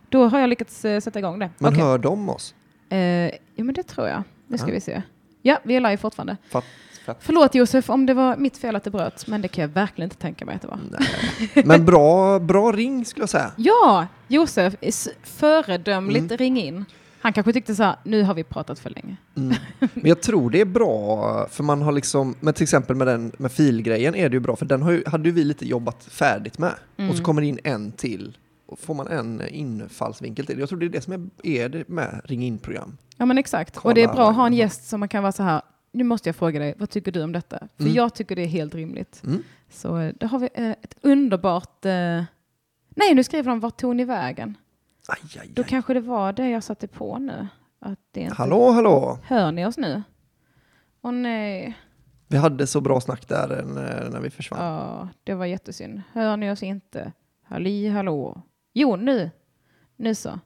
Då har jag lyckats eh, sätta igång det. men Okej. hör de oss? Eh, ja, men det tror jag. Nu ska Ja. vi se. Ja, vi är live fortfarande. Fatt, fatt. Förlåt Josef om det var mitt fel att det bröts, men det kan jag verkligen inte tänka mig att det var. Nej. Men bra, bra ring skulle jag säga. Ja, Josef, föredömligt Mm. ring in. Han kanske tyckte så här, nu har vi pratat för länge. Mm. Men jag tror det är bra, för man har liksom, men till exempel med den med filgrejen är det ju bra, för den har ju, hade ju vi lite jobbat färdigt med. Mm. Och så kommer det in en till, och får man en infallsvinkel till. Jag tror det är det som är, är det med ring in-program. Ja, men exakt. Kolla och det är bra att ha en gäst som man kan vara så här, nu måste jag fråga dig, vad tycker du om detta? För Mm. jag tycker det är helt rimligt. Mm. Så eh, då har vi eh, ett underbart... Eh... Nej, nu skriver de, vart tog ni vägen? Aj, aj, Då aj. kanske det var det jag satte på nu. Att det inte... Hallå, hallå! Hör ni oss nu? Åh nej. Vi hade så bra snack där när, när vi försvann. Ja, det var jättesynd. Hör ni oss inte? Halli hallå. Jo, nu. Nu så.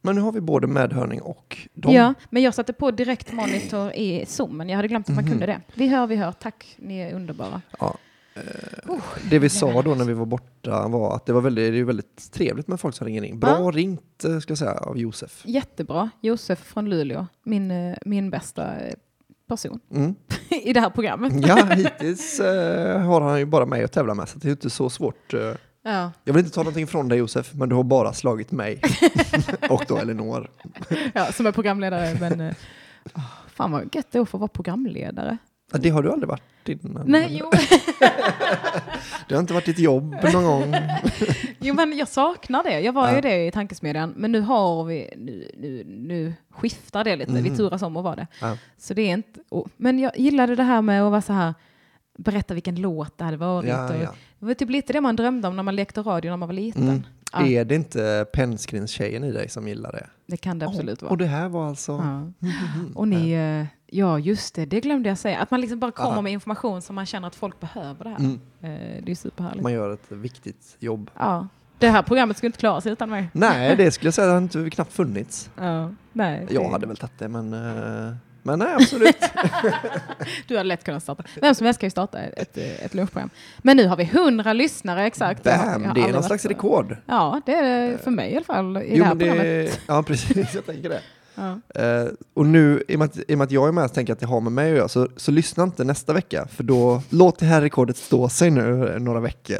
Men nu har vi både medhörning och dem. Ja, men jag satte på direkt monitor i zoomen. Jag hade glömt att man Mhm. kunde det. Vi hör, vi hör. Tack, ni är underbara. Ja. Eh, Det vi sa då när vi var borta var att det var väldigt, det är väldigt trevligt med folk som ringer in. Bra Ja. ringt, eh, ska jag säga, av Josef. Jättebra. Josef från Luleå, min, eh, min bästa eh, person Mm. (laughs) i det här programmet. Ja, (laughs) hittills eh, har han ju bara mig att tävla med, så det är inte så svårt. eh. Ja. Jag vill inte ta någonting från dig Josef, men du har bara slagit mig. (laughs) och då Elinor. ja, som är programledare. Men, åh, fan vad gött det är att få vara programledare. Ja, Det har du aldrig varit innan. Nej, jo. (laughs) Det har inte varit ditt jobb någon gång. Jo men jag saknar det. Jag var Ja. ju det i tankesmedjan. Men nu har vi, nu, nu, nu skiftar det lite. Vi Mhm. turas om att vara det. Ja. Så det är inte, och, men jag gillade det här med att vara så här, berätta vilken låt det hade varit. Ja, och. Det var typ lite det man drömde om när man lekte radio när man var liten. Mm. Ja, Är det inte pennskrinstjejen i dig som gillar det? det kan det absolut Och vara. det här var alltså... Ja. Mhm. Och ni, eh, ja just det, det glömde jag säga. Att man liksom bara kommer Ja. med information som man känner att folk behöver det här. Mm. Eh, Det är superhärligt. Man gör ett viktigt jobb. Ja. Det här programmet skulle inte klara sig utan mig. Nej, (laughs) det skulle jag säga hade inte knappt funnits. Ja. Nej, Jag det- hade väl tagit det, men... Men nej, absolut. (laughs) Du hade lätt kunnat starta. Vem som helst kan ju starta ett, ett lunchprogram. Men nu har vi hundra lyssnare exakt. Jag har- jag Bam! har Det är någon slags rekord. Ja, det är det för mig i alla fall i Jo, det här men programmet. det, ja, precis. Jag tänker det. Ja. Eh, och nu, i och, med att, i och med att jag är med så tänker jag att det har med mig att göra, så, så lyssna inte nästa vecka, för då låt det här rekordet stå sig nu eh, några veckor.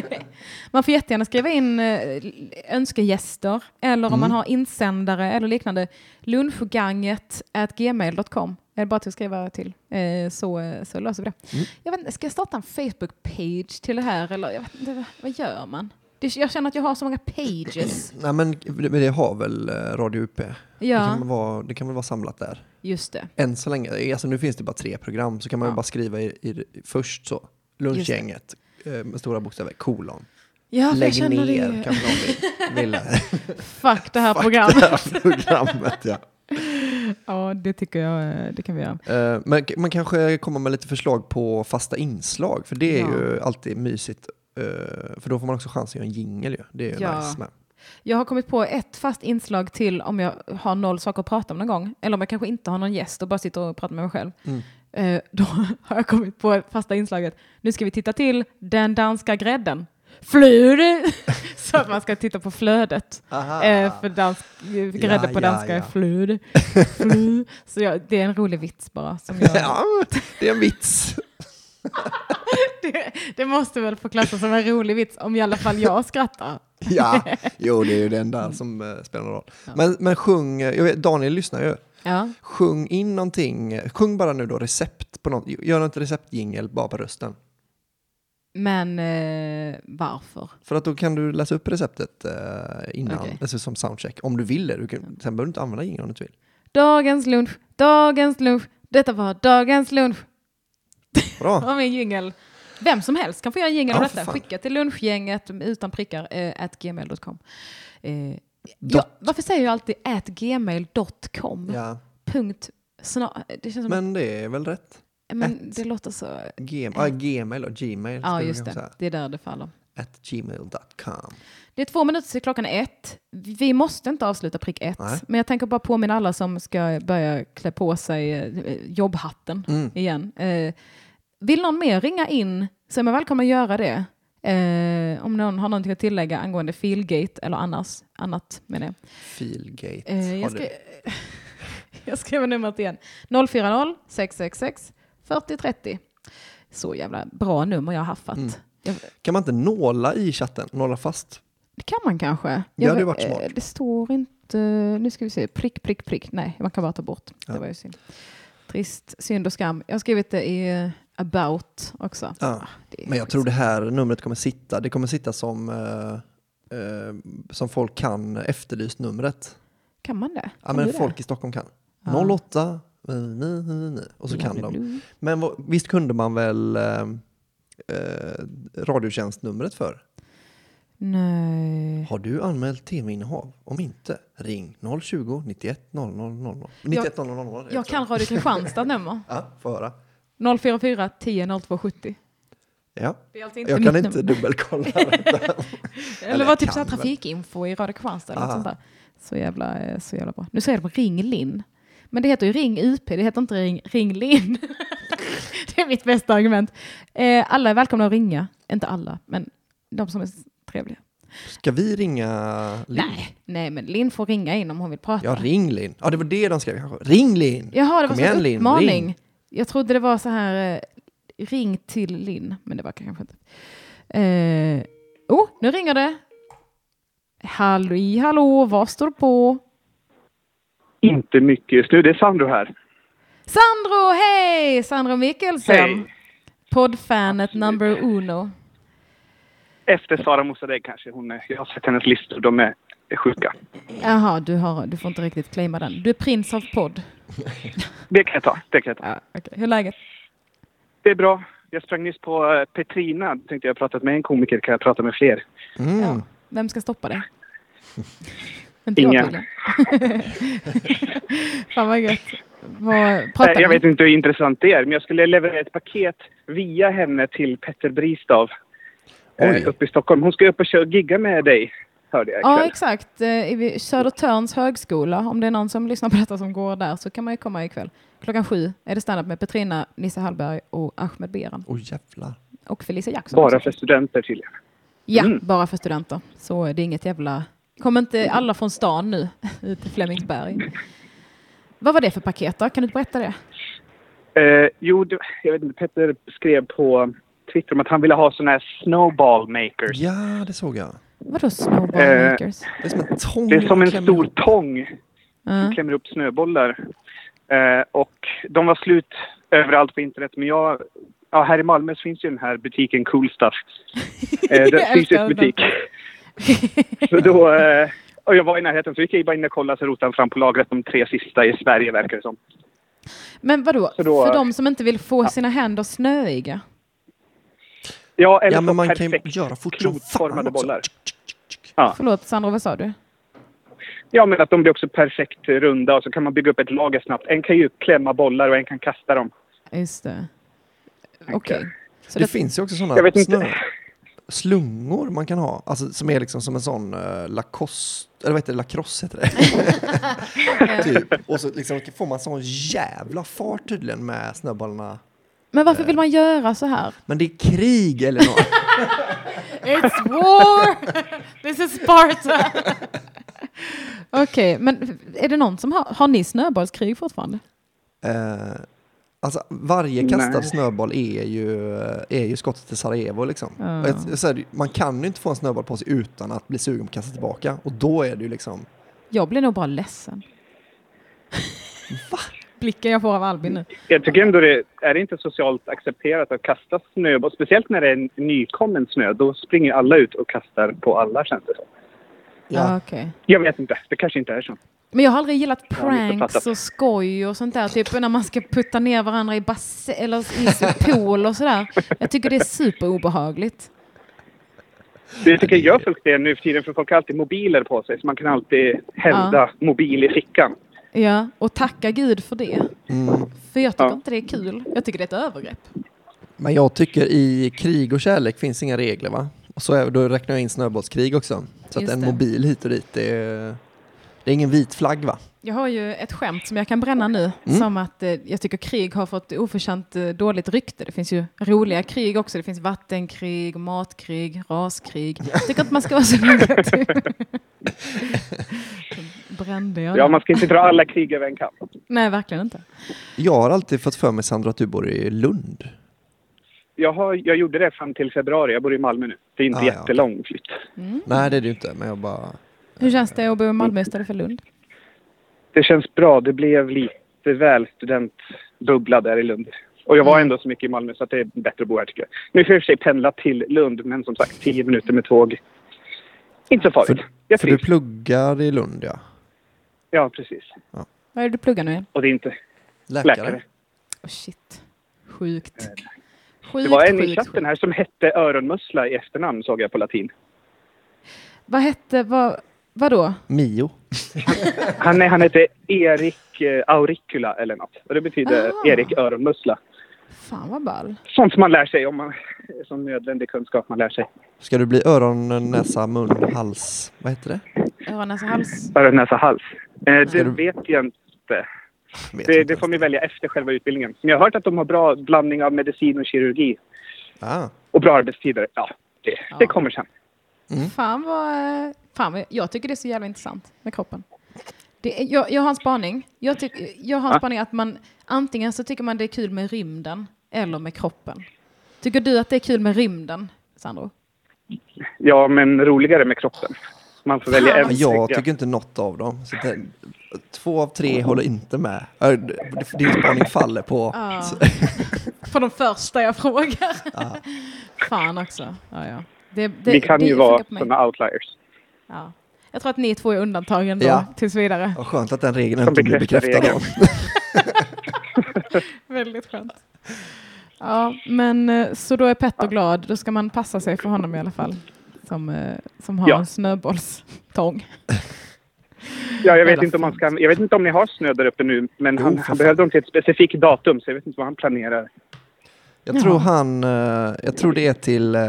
(laughs) Man får jättegärna skriva in eh, önskegäster eller om Mm. man har insändare eller liknande. Lunchganget at gmail.com. Är det bara till att skriva till eh, så, så löser vi det. Mm. Jag vet, ska jag starta en Facebook-page till det här eller jag vet inte, vad gör man? Det, jag känner att jag har så många pages. (clears throat) Nej men det, det har väl eh, Radio UP? Det, Ja, kan väl vara, det kan väl vara samlat där. just det. Än så länge, alltså nu finns det bara tre program, så kan man Ja. bara skriva i, i, först så. Lunchgänget eh, med stora bokstäver, kolon. Ja, jag Lägg känner ner det. kanske någon vill. Fuck det här Fuck programmet. det här programmet ja. Ja, det tycker jag eh, det kan vi göra. Eh, Men man kanske kommer med lite förslag på fasta inslag, för det är Ja. ju alltid mysigt. Eh, För då får man också chans att göra en jingel ju. Det är ju Ja. nice med. Jag har kommit på ett fast inslag till om jag har noll saker att prata om någon gång. Eller om jag kanske inte har någon gäst och bara sitter och pratar med mig själv. Mm. Eh, då (laughs) har jag kommit på fasta inslaget. Nu ska vi titta till den danska grädden. Flöde! (laughs) Så att man ska titta på flödet. Eh, för dansk, grädde på ja, danska är ja. flöde. (laughs) Flöde. Så jag, det är en rolig vits bara. Som jag, Ja, det är en vits. Det, det måste väl få klassas som en rolig vits om i alla fall jag skrattar. (laughs) Ja, jo det är ju den där som eh, spelar någon roll. Men, men sjung, eh, jag vet, Daniel lyssnar ju. Ja. Sjung in någonting, sjung bara nu då recept på något, gör något receptjingel bara på rösten. Men eh, varför? För att då kan du läsa upp receptet eh, innan, Okej. alltså som soundcheck, om du vill det. Du kan, sen behöver du inte använda jingeln om du inte vill. Dagens lunch, dagens lunch, detta var dagens lunch. Bra. Det var min jingel. Vem som helst kan få göra en jingel Ja, av detta. Skicka till lunchgänget utan prickar eh, at gmail.com. Eh, ja, varför säger jag alltid at gmail.com? Ja, Punkt. Snar, det känns som men det är väl rätt. men at. det låter så... Gem, ah, gmail och gmail. Ja, just det. säga. Det är där det faller. At gmail.com. Det är två minuter till klockan ett. Vi måste inte avsluta prick ett, Nej. men jag tänker bara påminna alla som ska börja klä på sig eh, jobbhatten Mm. igen. Eh, vill någon mer ringa in så är man välkommen att göra det. Eh, om någon har någonting att tillägga angående Feelgate eller annars, annat med det. Feelgate. Eh, jag, skri- (laughs) jag skriver numret igen. 040 666 4030. Så jävla bra nummer jag har haffat. Mm. Jag, Kan man inte nåla i chatten? Nåla fast? det kan man kanske. Det hade vet- varit smart. eh, Det står inte... Nu ska vi se. Prick, prick, prick. Nej, man kan bara ta bort. Ja. Det var ju synd. Trist, synd och skam. Jag har skrivit det i about också. Ja. Ah, det Men jag tror det här numret kommer sitta. Det kommer sitta som, eh, eh, som folk kan efterlyst numret. Kan man det? Ja, Kan men du det? folk i Stockholm kan. Ja. 08 ni, ni, och så kan de. Men vad- visst kunde man väl eh, eh, radiotjänstnumret för? Nej. Har du anmält tv-innehav? Om inte, ring 020 91 00 00. 91 00 00. är det, Jag tror kan Radio Kristianstad nummer. (laughs) Ja, få höra. 044 10 0270. Ja. Alltså inte (laughs) Jag kan inte dubbelkolla detta. Eller eller var typ kan så här väl. trafikinfo i Radio Kristianstad. Eller sånt där. Så jävla, eh, så jävla bra. Nu säger de Ring Linn. Men det heter ju Ring UP, det heter inte Ring, ring Linn. (laughs) det är mitt bästa argument. Eh, alla är välkomna att ringa. Inte alla, men de som är trevliga. Ska vi ringa Linn? Nej, nej, men Linn får ringa in om hon vill prata. Ja, ring Linn. Ja, det var det de skrev kanske. Ring Linn! Jaha, det Kom var så igen, en uppmaning. ring. Jag trodde det var så här, eh, ring till Linn, men det var kanske inte. Eh, oh, nu ringer det. Halli hallå, vad står på? Inte mycket just nu. Det är Sandro här. Sandro, hej! Sandro Mikkelsen. Hej. Poddfanet number uno. Efter Sara Mossadegh kanske. Hon är, jag har sett hennes listor. De är, är sjuka. Jaha, du, har, du får inte riktigt claima den. Du är prins av podd. Det kan jag ta. Det kan jag ta. Ja, okej. Hur är läget? Det är bra. Jag sprang nyss på eh, Petrina. Tänkte jag pratat med en komiker. Kan jag prata med fler? Mm. Ja. Vem ska stoppa det? (laughs) inte Ingen. (laughs) Fan vad gött. Vad, pratar Jag vet inte hur intressant det är, men jag skulle leverera ett paket via henne till Petter Bristav Oj. eh, uppe i Stockholm. Hon ska upp och köra gigga med dig, hörde jag Ja, ikväll. exakt. Eh, I Södertörns högskola. Om det är någon som lyssnar på detta som går där så kan man ju komma ikväll. Klockan sju är det standup med Petrina, Nisse Hallberg och Ahmed Beran. Oj jävlar. Och Felicia Jackson. Bara också. för studenter tydligen. Ja, Mm. bara för studenter. Så det är inget jävla... Kommer inte alla från stan nu (laughs) ut till Flemingsberg? Vad var det för paket då? Kan du berätta det? Eh, jo, det, jag vet inte, Petter skrev på Twitter om att han ville ha såna här snowball makers. Ja, det såg jag. Vadå snowball Eh? Det är som en tång. Det är som en stor ihop. tång som Ja. klämmer upp snöbollar. Eh, och de var slut överallt på internet. Men jag, ja, här i Malmö så finns ju den här butiken Cool Stuff. Eh, (laughs) det älskar finns ju den. en (laughs) butik. Så då, eh, och jag var i närheten så gick jag bara in och kollade så rotade han fram på lagret de tre sista i Sverige verkar det som. Men vadå, då- för de som inte vill få sina händer snöiga? Ja, eller Ja, men man kan ju perfekt göra fort klotformade bollar. Förlåt Sandra, vad sa du? Ja, men att de blir också perfekt runda och så kan man bygga upp ett lager snabbt. En kan ju klämma bollar och en kan kasta dem. Just det. Okej. Så Det det, finns ju också sådana snö, slungor man kan ha, alltså, som är liksom som en sån uh, Lacoste, eller vad heter det, lacrosse heter det. (laughs) typ. Och så liksom får man sån jävla fart tydligen med snöbollarna. Men varför vill man göra så här? Men det är krig eller något. (laughs) It's war! This is Sparta! Okej, men är det någon som har, har ni snöbollskrig fortfarande? Eh, alltså varje kastad Nej. snöboll är ju, är ju skottet till Sarajevo liksom. Och jag- så här, man kan ju inte få en snöboll på sig utan att bli sugen på att kasta tillbaka. Och då är det ju liksom, Jag blir nog bara ledsen. Blicken jag får av Albin nu. Jag tycker ändå det är det inte socialt accepterat att kasta snöboll. Speciellt när det är en nykommen snö. Då springer alla ut och kastar på alla känns det som. Ja. ja. okej. Jag vet inte. Det kanske inte är så. Men jag har aldrig gillat Jag pranks och skoj och sånt där. Typ när man ska putta ner varandra i bass eller i pool och sådär. Jag tycker det är superobehagligt. Det tycker jag gör folk det nu för tiden för folk har alltid mobiler på sig. Så man kan alltid hävda mobil i fickan. Ja, och tacka gud för det. Mm. För jag tycker Ja. inte det är kul. Jag tycker det är ett övergrepp. Men jag tycker i krig och kärlek finns inga regler va? Och så är, då räknar jag in snöbollskrig också. Så att Just en det. mobil hit och dit, det är, det är ingen vit flagg va? Jag har ju ett skämt som jag kan bränna nu. Mm. Som att eh, jag tycker krig har fått oförtjänt eh, dåligt rykte. Det finns ju roliga krig också. Det finns vattenkrig, matkrig, raskrig. Jag tycker inte man ska vara så negativ. (laughs) Brände jag Ja, man ska inte dra alla krig över en kam. Nej, verkligen inte. Jag har alltid fått för mig Sandra att du bor i Lund. Jag, har, jag gjorde det fram till februari. Jag bor i Malmö nu. Det är inte Ah, ja, jättelång flytt. Nej det är det ju inte, men jag bara... Hur känns det att bo i Malmö istället för Lund? Det känns bra. Det blev lite väl studentbubbla där i Lund. Och jag var Mm. ändå så mycket i Malmö så att det är bättre att bo här tycker jag. Nu får jag i och för sig pendla till Lund, men som sagt tio minuter med tåg. Inte så farligt. För, jag för du pluggar i Lund ja. Ja, precis. Vad är det du pluggar nu igen? Och det är inte Läkare. läkare. Oh, shit. Sjukt. Sjukt, Det var en i sjukt, chatten sjukt. här som hette öronmussla i efternamn såg jag på latin. Vad hette, vad, vadå? Mio. (laughs) Han, nej, han hette Erik eh, Auricula eller något. Och det betyder Ah. Erik öronmussla. Fan vad ball. Sånt som man lär sig om man, som nödvändig kunskap man lär sig. Ska du bli öron, näsa, mun, hals? Vad heter det? Öron, näsa, hals. Öron, näsa, hals. Eh, det du- vet jag inte. Vet Det, inte det får man välja efter själva utbildningen. Men jag har hört att de har bra blandning av medicin och kirurgi. Ah. Och bra arbetstider. Ja, det, Ja. det kommer sen. Fan vad, eh, fan jag tycker det är så jävla intressant med kroppen. Det är, jag, jag har en spaning. Jag, tyck, jag har en Ja. spaning att man antingen så tycker man det är kul med rymden eller med kroppen. Tycker du att det är kul med rymden, Sandro? Ja, men roligare med kroppen. Man får välja en. Jag tycker inte något av dem. Så det, två av tre håller inte med. Din spaning faller på... Ja. På de första jag frågar. Fan också. Ja, ja. Det, det, Vi kan det ju vara sådana outliers. Ja. Jag tror att ni två är undantagen då, Ja. tills vidare. Vad skönt att den regeln inte blir bekräftad. (laughs) Väldigt skönt. Ja, men eh, så då är Petter glad. Då ska man passa sig för honom i alla fall. Som, eh, som har Ja. en snöbollstång. (laughs) Ja, jag vet, inte om man ska, jag vet inte om ni har snö där uppe nu, men Jo, han, han behövde dem till ett specifikt datum, så jag vet inte vad han planerar. Jag tror han, eh, jag tror det är till, eh,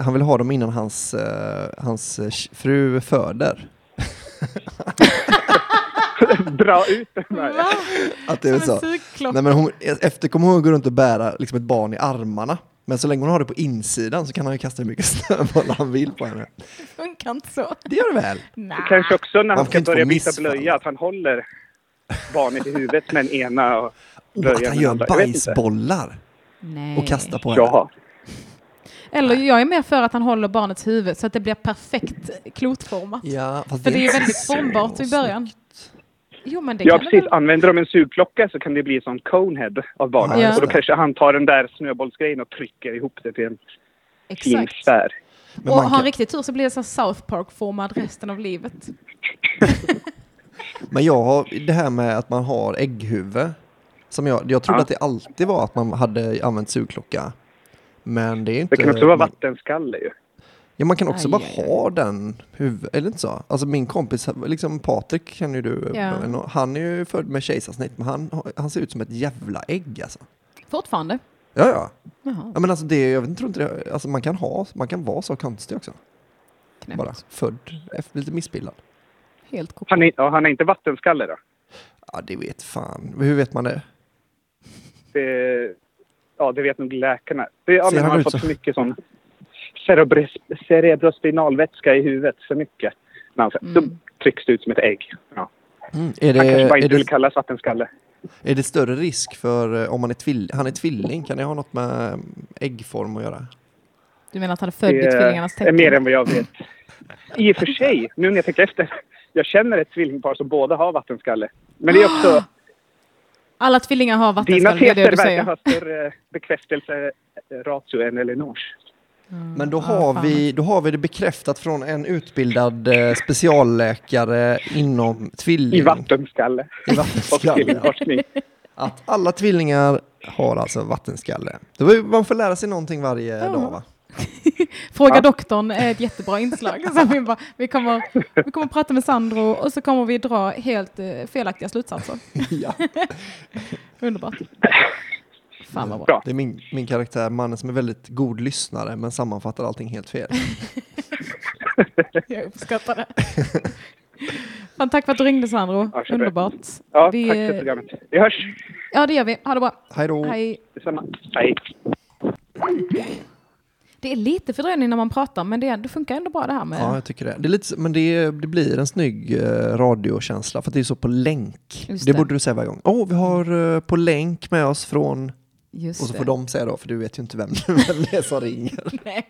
han vill ha dem innan hans, eh, hans fru föder. (laughs) Dra ut den där. Va? Att det är Som så. Nej, men hon, efter kommer hon gå runt och bära liksom ett barn i armarna. Men så länge hon har det på insidan så kan han ju kasta hur mycket (laughs) snöbollar han vill på henne. funkar inte så. Det gör det väl? Nej. Kanske också när han kan ska börja byta blöja, att han håller barnet i huvudet med en ena och Oh, börjar att han gör andra. Jag vet inte. bajsbollar Nej. och kastar på henne. Jaha. Eller jag är mer för att han håller barnets huvud så att det blir perfekt klotformat. Ja, fast För det är inte väldigt så formbart i början. Jo, men det Ja, kan precis. väl... Använder de en sugklocka så kan det bli som conehead av barnet. Ja. Och då kanske han tar den där snöbollsgrejen och trycker ihop det till en fin Exakt. sfär. Men Och har han kan- riktigt tur så blir det så South Park-formad resten av livet. (laughs) Men jag har det här med att man har ägghuvud. Som jag, jag trodde Ja. att det alltid var att man hade använt sugklocka. Men det är inte... Det kan också vara man, vattenskalle ju. ja, man kan också Aj, bara aj, aj. ha den huvud, eller inte så? Alltså min kompis, liksom Patrik känner ju du, Ja. han är ju född med kejsarsnitt men han, han ser ut som ett jävla ägg alltså. Fortfarande. Ja, ja. Jaha, ja men alltså det, jag tror inte det, alltså man kan ha, man kan vara så konstig också. knäppt. Bara född, lite missbildad. Helt koko. Han är, ja, han är inte vattenskalle då? Ja, det vet fan. Hur vet man det? Det, ja, det vet nog läkarna. Det, ja, men han har fått så? för mycket sån cerebrospinalvätska i huvudet. För mycket. Men alltså, Mm. Då trycks det ut som ett ägg. Ja. Mm. Är, det Han kanske bara är, inte vill det, kallas vattenskalle. är det större risk för eh, om man är tvilling? Han är tvilling, kan det ha något med mm, äggform att göra? Du menar att han är född i Det tvillingarnas är tecken? mer än vad jag vet. I och för sig, nu när jag tänker efter. Jag känner ett tvillingpar som båda har vattenskalle. Men det är också... Alla tvillingar har Dina vattenskalle, det är det teser du verkar ha större (laughs) bekräftelseratio än Elinors. Men då Ja, har, fan. vi, då har vi det bekräftat från en utbildad eh, specialläkare inom tvilling. I vattenskalle. I (laughs) vattenskalle. tvillingforskning. Att alla tvillingar har alltså vattenskalle. Var man får lära sig någonting varje Ja. dag va? (laughs) Fråga Ja. doktorn är ett jättebra inslag. Så vi, bara, vi, kommer, vi kommer prata med Sandro och så kommer vi dra helt eh, felaktiga slutsatser. (laughs) ja. (laughs) Underbart. Fan vad bra. Det är min, min karaktär, mannen som är väldigt god lyssnare men sammanfattar allting helt fel. Jag uppskattar det. Fan, tack för att du ringde Sandro. Ja. Underbart. Ja, Vi, tack för eh, programmet. Vi hörs. Ja, det gör vi. Ha det bra. Hej då! Hej. Detsamma. Hej. Det är lite fördröjning när man pratar, men det, det funkar ändå bra det här med... Ja, jag tycker det. det är lite, men det, det blir en snygg eh, radiokänsla för att det är så på länk. Det, det. borde du säga varje gång. Åh, vi har eh, på länk med oss från... Just Och så det. får de säga då, för du vet ju inte vem, (laughs) vem det är som ringer. (laughs) Nej,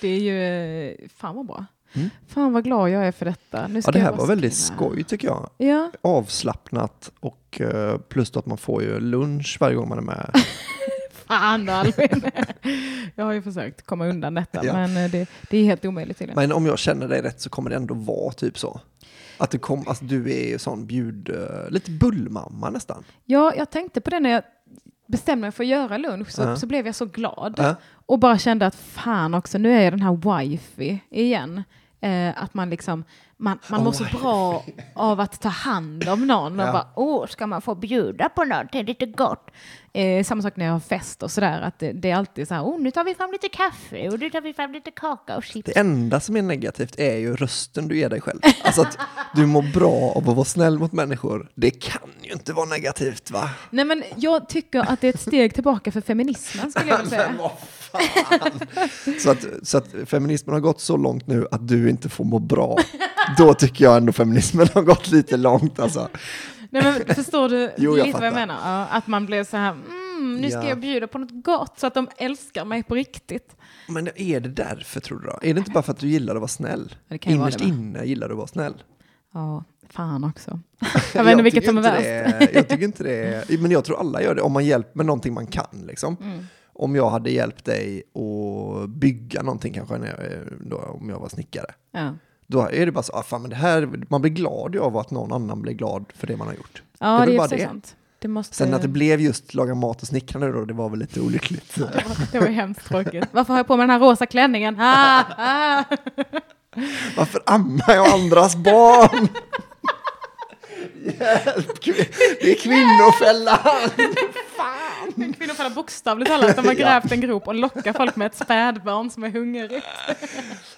det är ju... eh, Fan vad bra. Mm. Fan vad glad jag är för detta. Ja, det här var väldigt skoj tycker jag. Ja, Avslappnat och plus då att man får ju lunch varje gång man är med. (laughs) fan då Albin. jag har ju försökt komma undan detta, Ja. men eh, det, det är helt omöjligt tydligen. Men om jag känner dig rätt så kommer det ändå vara typ så. Att det kom, alltså du är sån bjud, eh, lite bullmamma nästan. Ja, jag tänkte på det när jag bestämde mig för att göra lunch, så, Ja. så blev jag så glad. Ja. Och bara kände att fan också, nu är jag den här wifey igen. Eh, att man liksom, man, man Oh, mår så bra av att ta hand om någon och Ja. bara, åh, ska man få bjuda på någonting lite gott? Eh, samma sak när jag har fest och sådär, att det, det är alltid så här, oh, nu tar vi fram lite kaffe och nu tar vi fram lite kaka och chips. Det enda som är negativt är ju rösten du ger dig själv. Alltså att du mår bra av att vara snäll mot människor. Det kan ju inte vara negativt va? Nej men jag tycker att det är ett steg tillbaka för feminismen skulle jag vilja (laughs) säga. Fan! Så att, så att feminismen har gått så långt nu att du inte får må bra. Då tycker jag ändå feminismen har gått lite långt alltså. Nej, men förstår du (laughs) Jo, lite vad jag fattar. menar? Ja, att man blev så här, mm, nu ska Ja. jag bjuda på något gott så att de älskar mig på riktigt. Men är det därför tror du då? Är det inte bara för att du gillar att vara snäll? det kan Innerst det inne gillar du att vara snäll. Ja, fan också. (laughs) Jag vet inte vilket som är värst. det- Jag tycker inte det men jag tror alla gör det om man hjälper med någonting man kan liksom. Mm. Om jag hade hjälpt dig att bygga någonting kanske, när jag, då, om jag var snickare. Ja. Då är det bara så, ah, fan, men det här, man blir glad av att någon annan blir glad för det man har gjort. Ja, Det är det, är bara det. sant. Det, måste, Sen att det blev just laga mat och snickrande då, det var väl lite olyckligt. (laughs) det, var, det var hemskt tråkigt. Varför har jag på mig den här rosa klänningen? Ah, ah. (laughs) Varför ammar jag andras barn? (laughs) Hjälp! Det är kvinnofällan! Kvinnofälla bokstavligt talat. De har (laughs) grävt en grop och lockar folk med ett spädbarn som är hungrigt.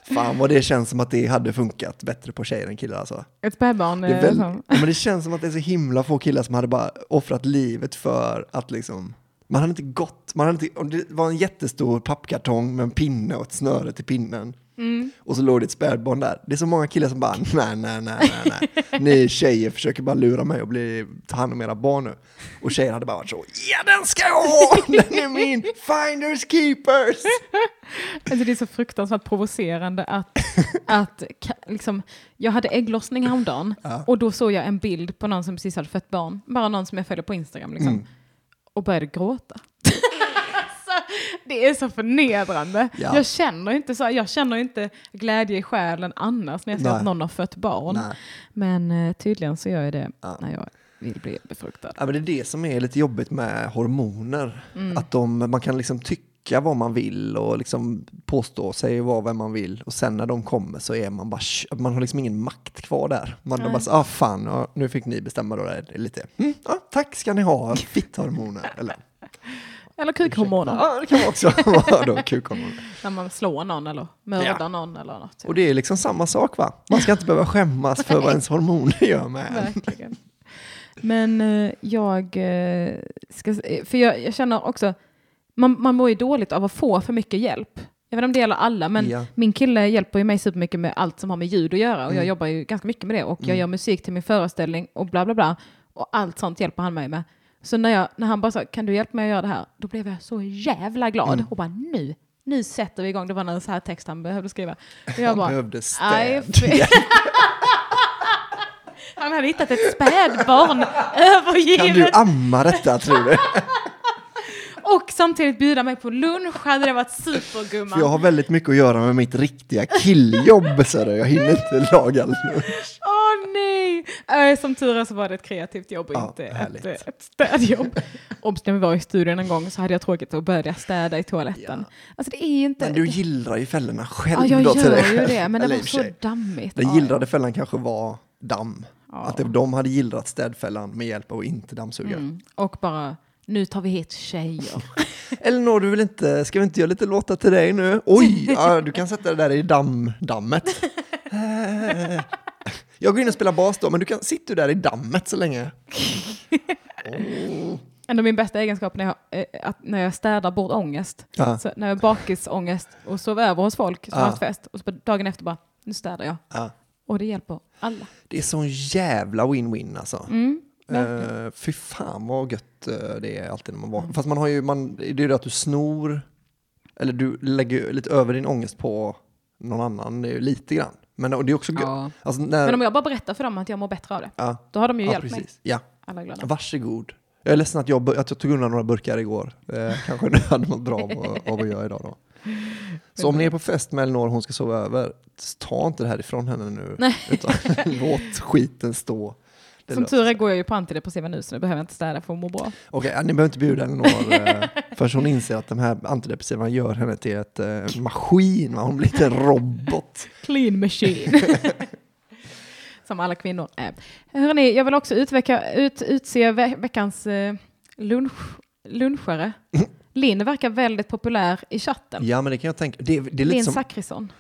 (laughs) Fan vad det känns som att det hade funkat bättre på tjejer än killar alltså. Ett spädbarn. Det, eh, väl, men det känns som att det är så himla få killar som hade bara offrat livet för att liksom Man hade inte gått, man hade inte, det var en jättestor pappkartong med en pinne och ett snöre till pinnen. Mm. Och så låg det ett spädbarn där. Det är så många killar som bara, nej, nej, nej, nej, nej. (laughs) Ni tjejer försöker bara lura mig och bli, ta hand om era barn nu. Och tjejer hade bara varit så, ja den ska jag ha, den är min, finders keepers. Alltså det är så fruktansvärt provocerande att, att liksom, jag hade ägglossning häromdagen och då såg jag en bild på någon som precis hade fött barn, bara någon som jag följer på Instagram liksom, Mm. Och började gråta. (laughs) alltså, det är så förnedrande. Ja. Jag känner inte så, jag känner inte glädje i själen annars när jag ser Nej. att någon har fött barn. Nej. Men eh, tydligen så gör jag det Ja. när jag vill bli befruktad. Ja, men det är det som är lite jobbigt med hormoner. Att de, man kan liksom tycka vad man vill och liksom påstå sig vara vem man vill. Och sen när de kommer så är man bara, man har liksom ingen makt kvar där. Man är bara så, ah fan, ja, nu fick ni bestämma då. Det är lite, mm, ja, tack ska ni ha, fitthormoner. Eller, Eller kukhormoner, ja, det kan man också (laughs) vara då, kukhormoner. när man slår någon eller mördar någon eller något. Och det är liksom samma sak va? Man ska inte behöva skämmas för vad ens hormoner (laughs) gör med en. Verkligen. Men eh, jag eh, ska, för jag, jag känner också, man, man mår ju dåligt av att få för mycket hjälp. Jag vet inte om det gäller alla, men Ja. min kille hjälper ju mig supermycket med allt som har med ljud att göra och jag Mm. jobbar ju ganska mycket med det och jag gör musik till min föreställning och bla bla bla. Och allt sånt hjälper han mig med. Så när, jag, när han bara sa, kan du hjälpa mig att göra det här? Då blev jag så jävla glad Mm. och bara nu, nu sätter vi igång. Det var en så här text han behövde skriva. Och jag Han bara, behövde "Aj, städ. (laughs) Han hade hittat ett spädbarn (laughs) övergivet. Kan du amma detta tror du? (laughs) Och samtidigt bjuda mig på lunch hade det varit supergumman. För jag har väldigt mycket att göra med mitt riktiga killjobb, så jag hinner inte laga lunch. Åh nej! Äh, som tur är så var det ett kreativt jobb och Ja, inte härligt. ett, ett städjobb. Obs, när vi var i studion en gång så hade jag tråkigt började jag städa i toaletten. Alltså det är inte... Men du gillrar ju fällorna själv ja, jag då gör ju det, men det var så dammigt. Den Ja, gillrade fällan kanske var damm. Ja. Att de hade gillrat städfällan med hjälp av att inte dammsuga. Mm. Och bara, nu tar vi hit tjejer. (laughs) Elinor, du vill inte, ska vi inte göra lite låtar till dig nu? Oj, (laughs) ja, du kan sätta det där i damm, dammet. Eh, Jag går in och spelar bas då, men du kan sitta där i dammet så länge. (laughs) Ändå min bästa egenskap när jag, eh, att när jag städar bort ångest. Så när jag har bakisångest och sover över hos folk som har haft fest och så dagen efter bara, nu städar jag. Ja. Och det hjälper alla. Det är sån jävla win-win alltså. Mm, Uh, fy fan vad gött eh, det är alltid när man vaknar. Fast man har ju, man, det är ju det att du snor, eller du lägger lite över din ångest på någon annan, det är ju lite grann. Men det är också gött. Ja. Alltså, när, Men om jag bara berättar för dem att jag mår bättre av det, ja, då har de ju ja, hjälpt mig. precis. Ja, Alla glada. varsågod. Jag är ledsen att jag, att jag tog undan några burkar igår. Eh, (laughs) kanske du hade mått bra av, av att göra idag då. Så om ni är på fest med Elinor och hon ska sova över, ta inte det här ifrån henne nu. Nej. Utan (laughs) låt skiten stå. Det Som tur är går jag ju på antidepressiva nu så nu behöver jag inte städa för att må bra. Okej, ja, ni behöver inte bjuda Elinor eh, (laughs) förrän hon inser att de här antidepressiva gör henne till ett eh, maskin. Va? Hon blir en robot. (laughs) Clean machine. (laughs) Som alla kvinnor är. Hörrni, jag vill också utveckla, ut, utse ve veckans eh, lunch, lunchare. Linn verkar väldigt populär i chatten. Ja, men det kan jag tänka. Det, det är lite Linn. Zachrisson.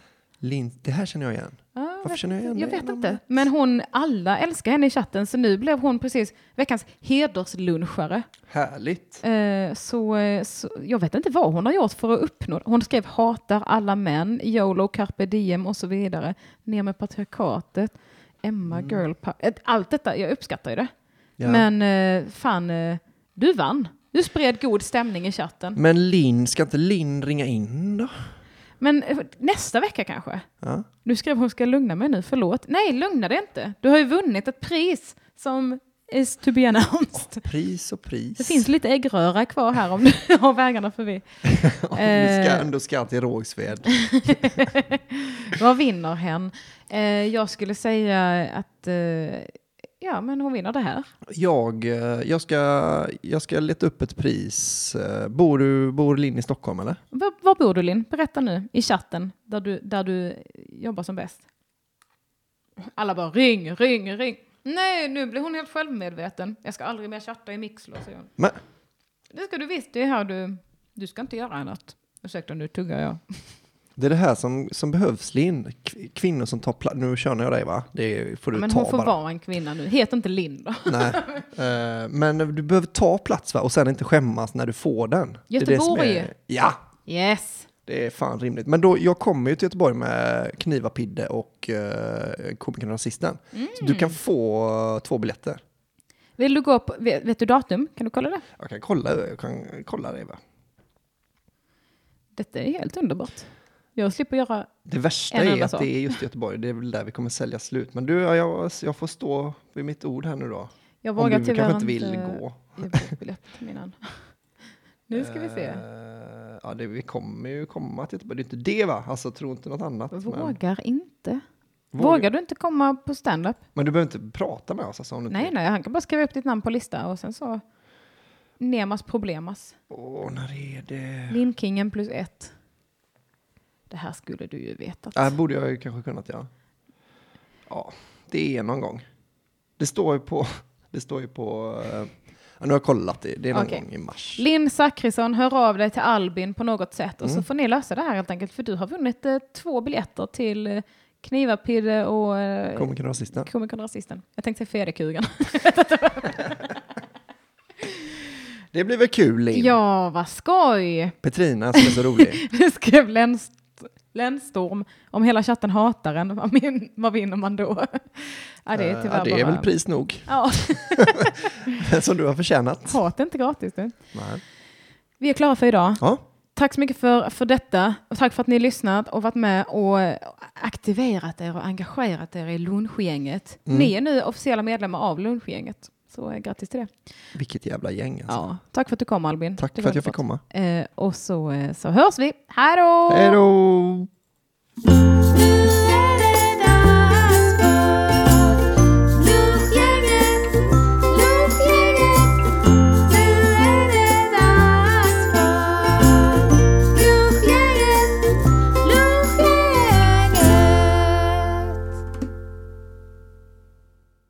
Lin, det här känner jag igen. Ja, Varför känner jag igen jag vet inte. Men hon, alla älskar henne i chatten så nu blev hon precis veckans hederslunchare. Härligt. Eh, så, eh, så jag vet inte vad hon har gjort för att uppnå Hon skrev hatar alla män, YOLO, carpe diem och så vidare. Ner med patriarkatet, Emma Mm. girl power. Eh, Allt detta, jag uppskattar ju det. Ja. Men eh, fan, eh, du vann. Du spred god stämning i chatten. Men Linn, ska inte Linn ringa in då? Men eh, nästa vecka kanske? Ja. Du skrev hon ska lugna mig nu, förlåt. Nej, lugna dig inte. Du har ju vunnit ett pris som is to be announced. Pris och pris. Det finns lite äggröra kvar här om du (laughs) har vägarna förbi. (laughs) Om du Eh. ska, ändå ska till Rågsved. (laughs) Vad vinner hen? Eh, jag skulle säga att eh, ja, men hon vinner det här. Jag, eh, jag, ska, jag ska leta upp ett pris. Eh, Bor, du, bor Linn i Stockholm eller? Var, var bor du Linn? Berätta nu i chatten där du, där du jobbar som bäst. Alla bara ring, ring, ring. Nej, nu blir hon helt självmedveten. Jag ska aldrig mer chatta i Mixler, säger hon. Men, Det ska du visst, det är här du... Du ska inte göra annat. Ursäkta, nu tuggar jag. Det är det här som, som behövs Linn. Kvinnor som tar plats. Nu känner jag dig va? Det får du Men ta hon får bara. vara en kvinna nu. Heter inte Linn då? Nej. (laughs) Eh, men du behöver ta plats va? Och sen inte skämmas när du får den. Det är det som Göteborg. är- Ja, Yes. det är fan rimligt. Men då, jag kommer ju till Göteborg med Knivapidde och uh, komikern och rasisten. Så du kan få eh, två biljetter. Vill du gå på, vet, vet du datum? Kan du kolla det? Jag kan kolla, jag kan kolla det va? Detta är helt underbart. Jag slipper göra... Det värsta En är enda att sak. det är just Göteborg. Det är väl där vi kommer sälja slut. Men du, jag, jag får stå vid mitt ord här nu då. Jag Om vågar du tyvärr kanske inte vill gå. ge bort biljetten innan. Nu ska vi se. Eh, ja, det, vi kommer ju komma till Göteborg. Det är inte det va? Alltså tro inte något annat. Men, Vågar inte. Vågar- Vågar du inte komma på stand-up? men du behöver inte prata med oss alltså, om du inte Nej, vill. nej, han kan bara skriva upp ditt namn på lista och sen så Nemas problemas. Åh, när är det? Linkingen plus ett. Det här skulle du ju vetat. Det här borde jag ju kanske kunnat göra. Ja, det är någon gång. Det står ju på... (laughs) Det står ju på... eh, nu har jag kollat det. Det är någon Okej. gång i mars. Linn Zachrisson, hör av dig till Albin på något sätt och Mm. så får ni lösa det här helt enkelt för du har vunnit eh, två biljetter till eh, och eh, Komikern och rasisten. Komikern och rasisten. Jag tänkte säga Fedekugen. (laughs) Det blir väl kul, Linn? ja, vad skoj! Petrina som är så rolig. (laughs) Nu skrev Lens- Lenstorm om hela chatten hatar en. Vad, min, vad vinner man då? ja, det är Eh, tyvärr ja, det är bara... väl pris nog. Ja, (laughs) som du har förtjänat. hat är inte gratis. Du. Nej. Vi är klara för idag. Ja, Tack så mycket för, för detta och tack för att ni har lyssnat och varit med och aktiverat er och engagerat er i lunchgänget. Mm. Ni är nu officiella medlemmar av lunchgänget. Så grattis till det. vilket jävla gäng alltså. Ja, tack för att du kom Albin. Tack för att jag fick komma. Eh, och så, eh, så hörs vi. Hej då! Hej då!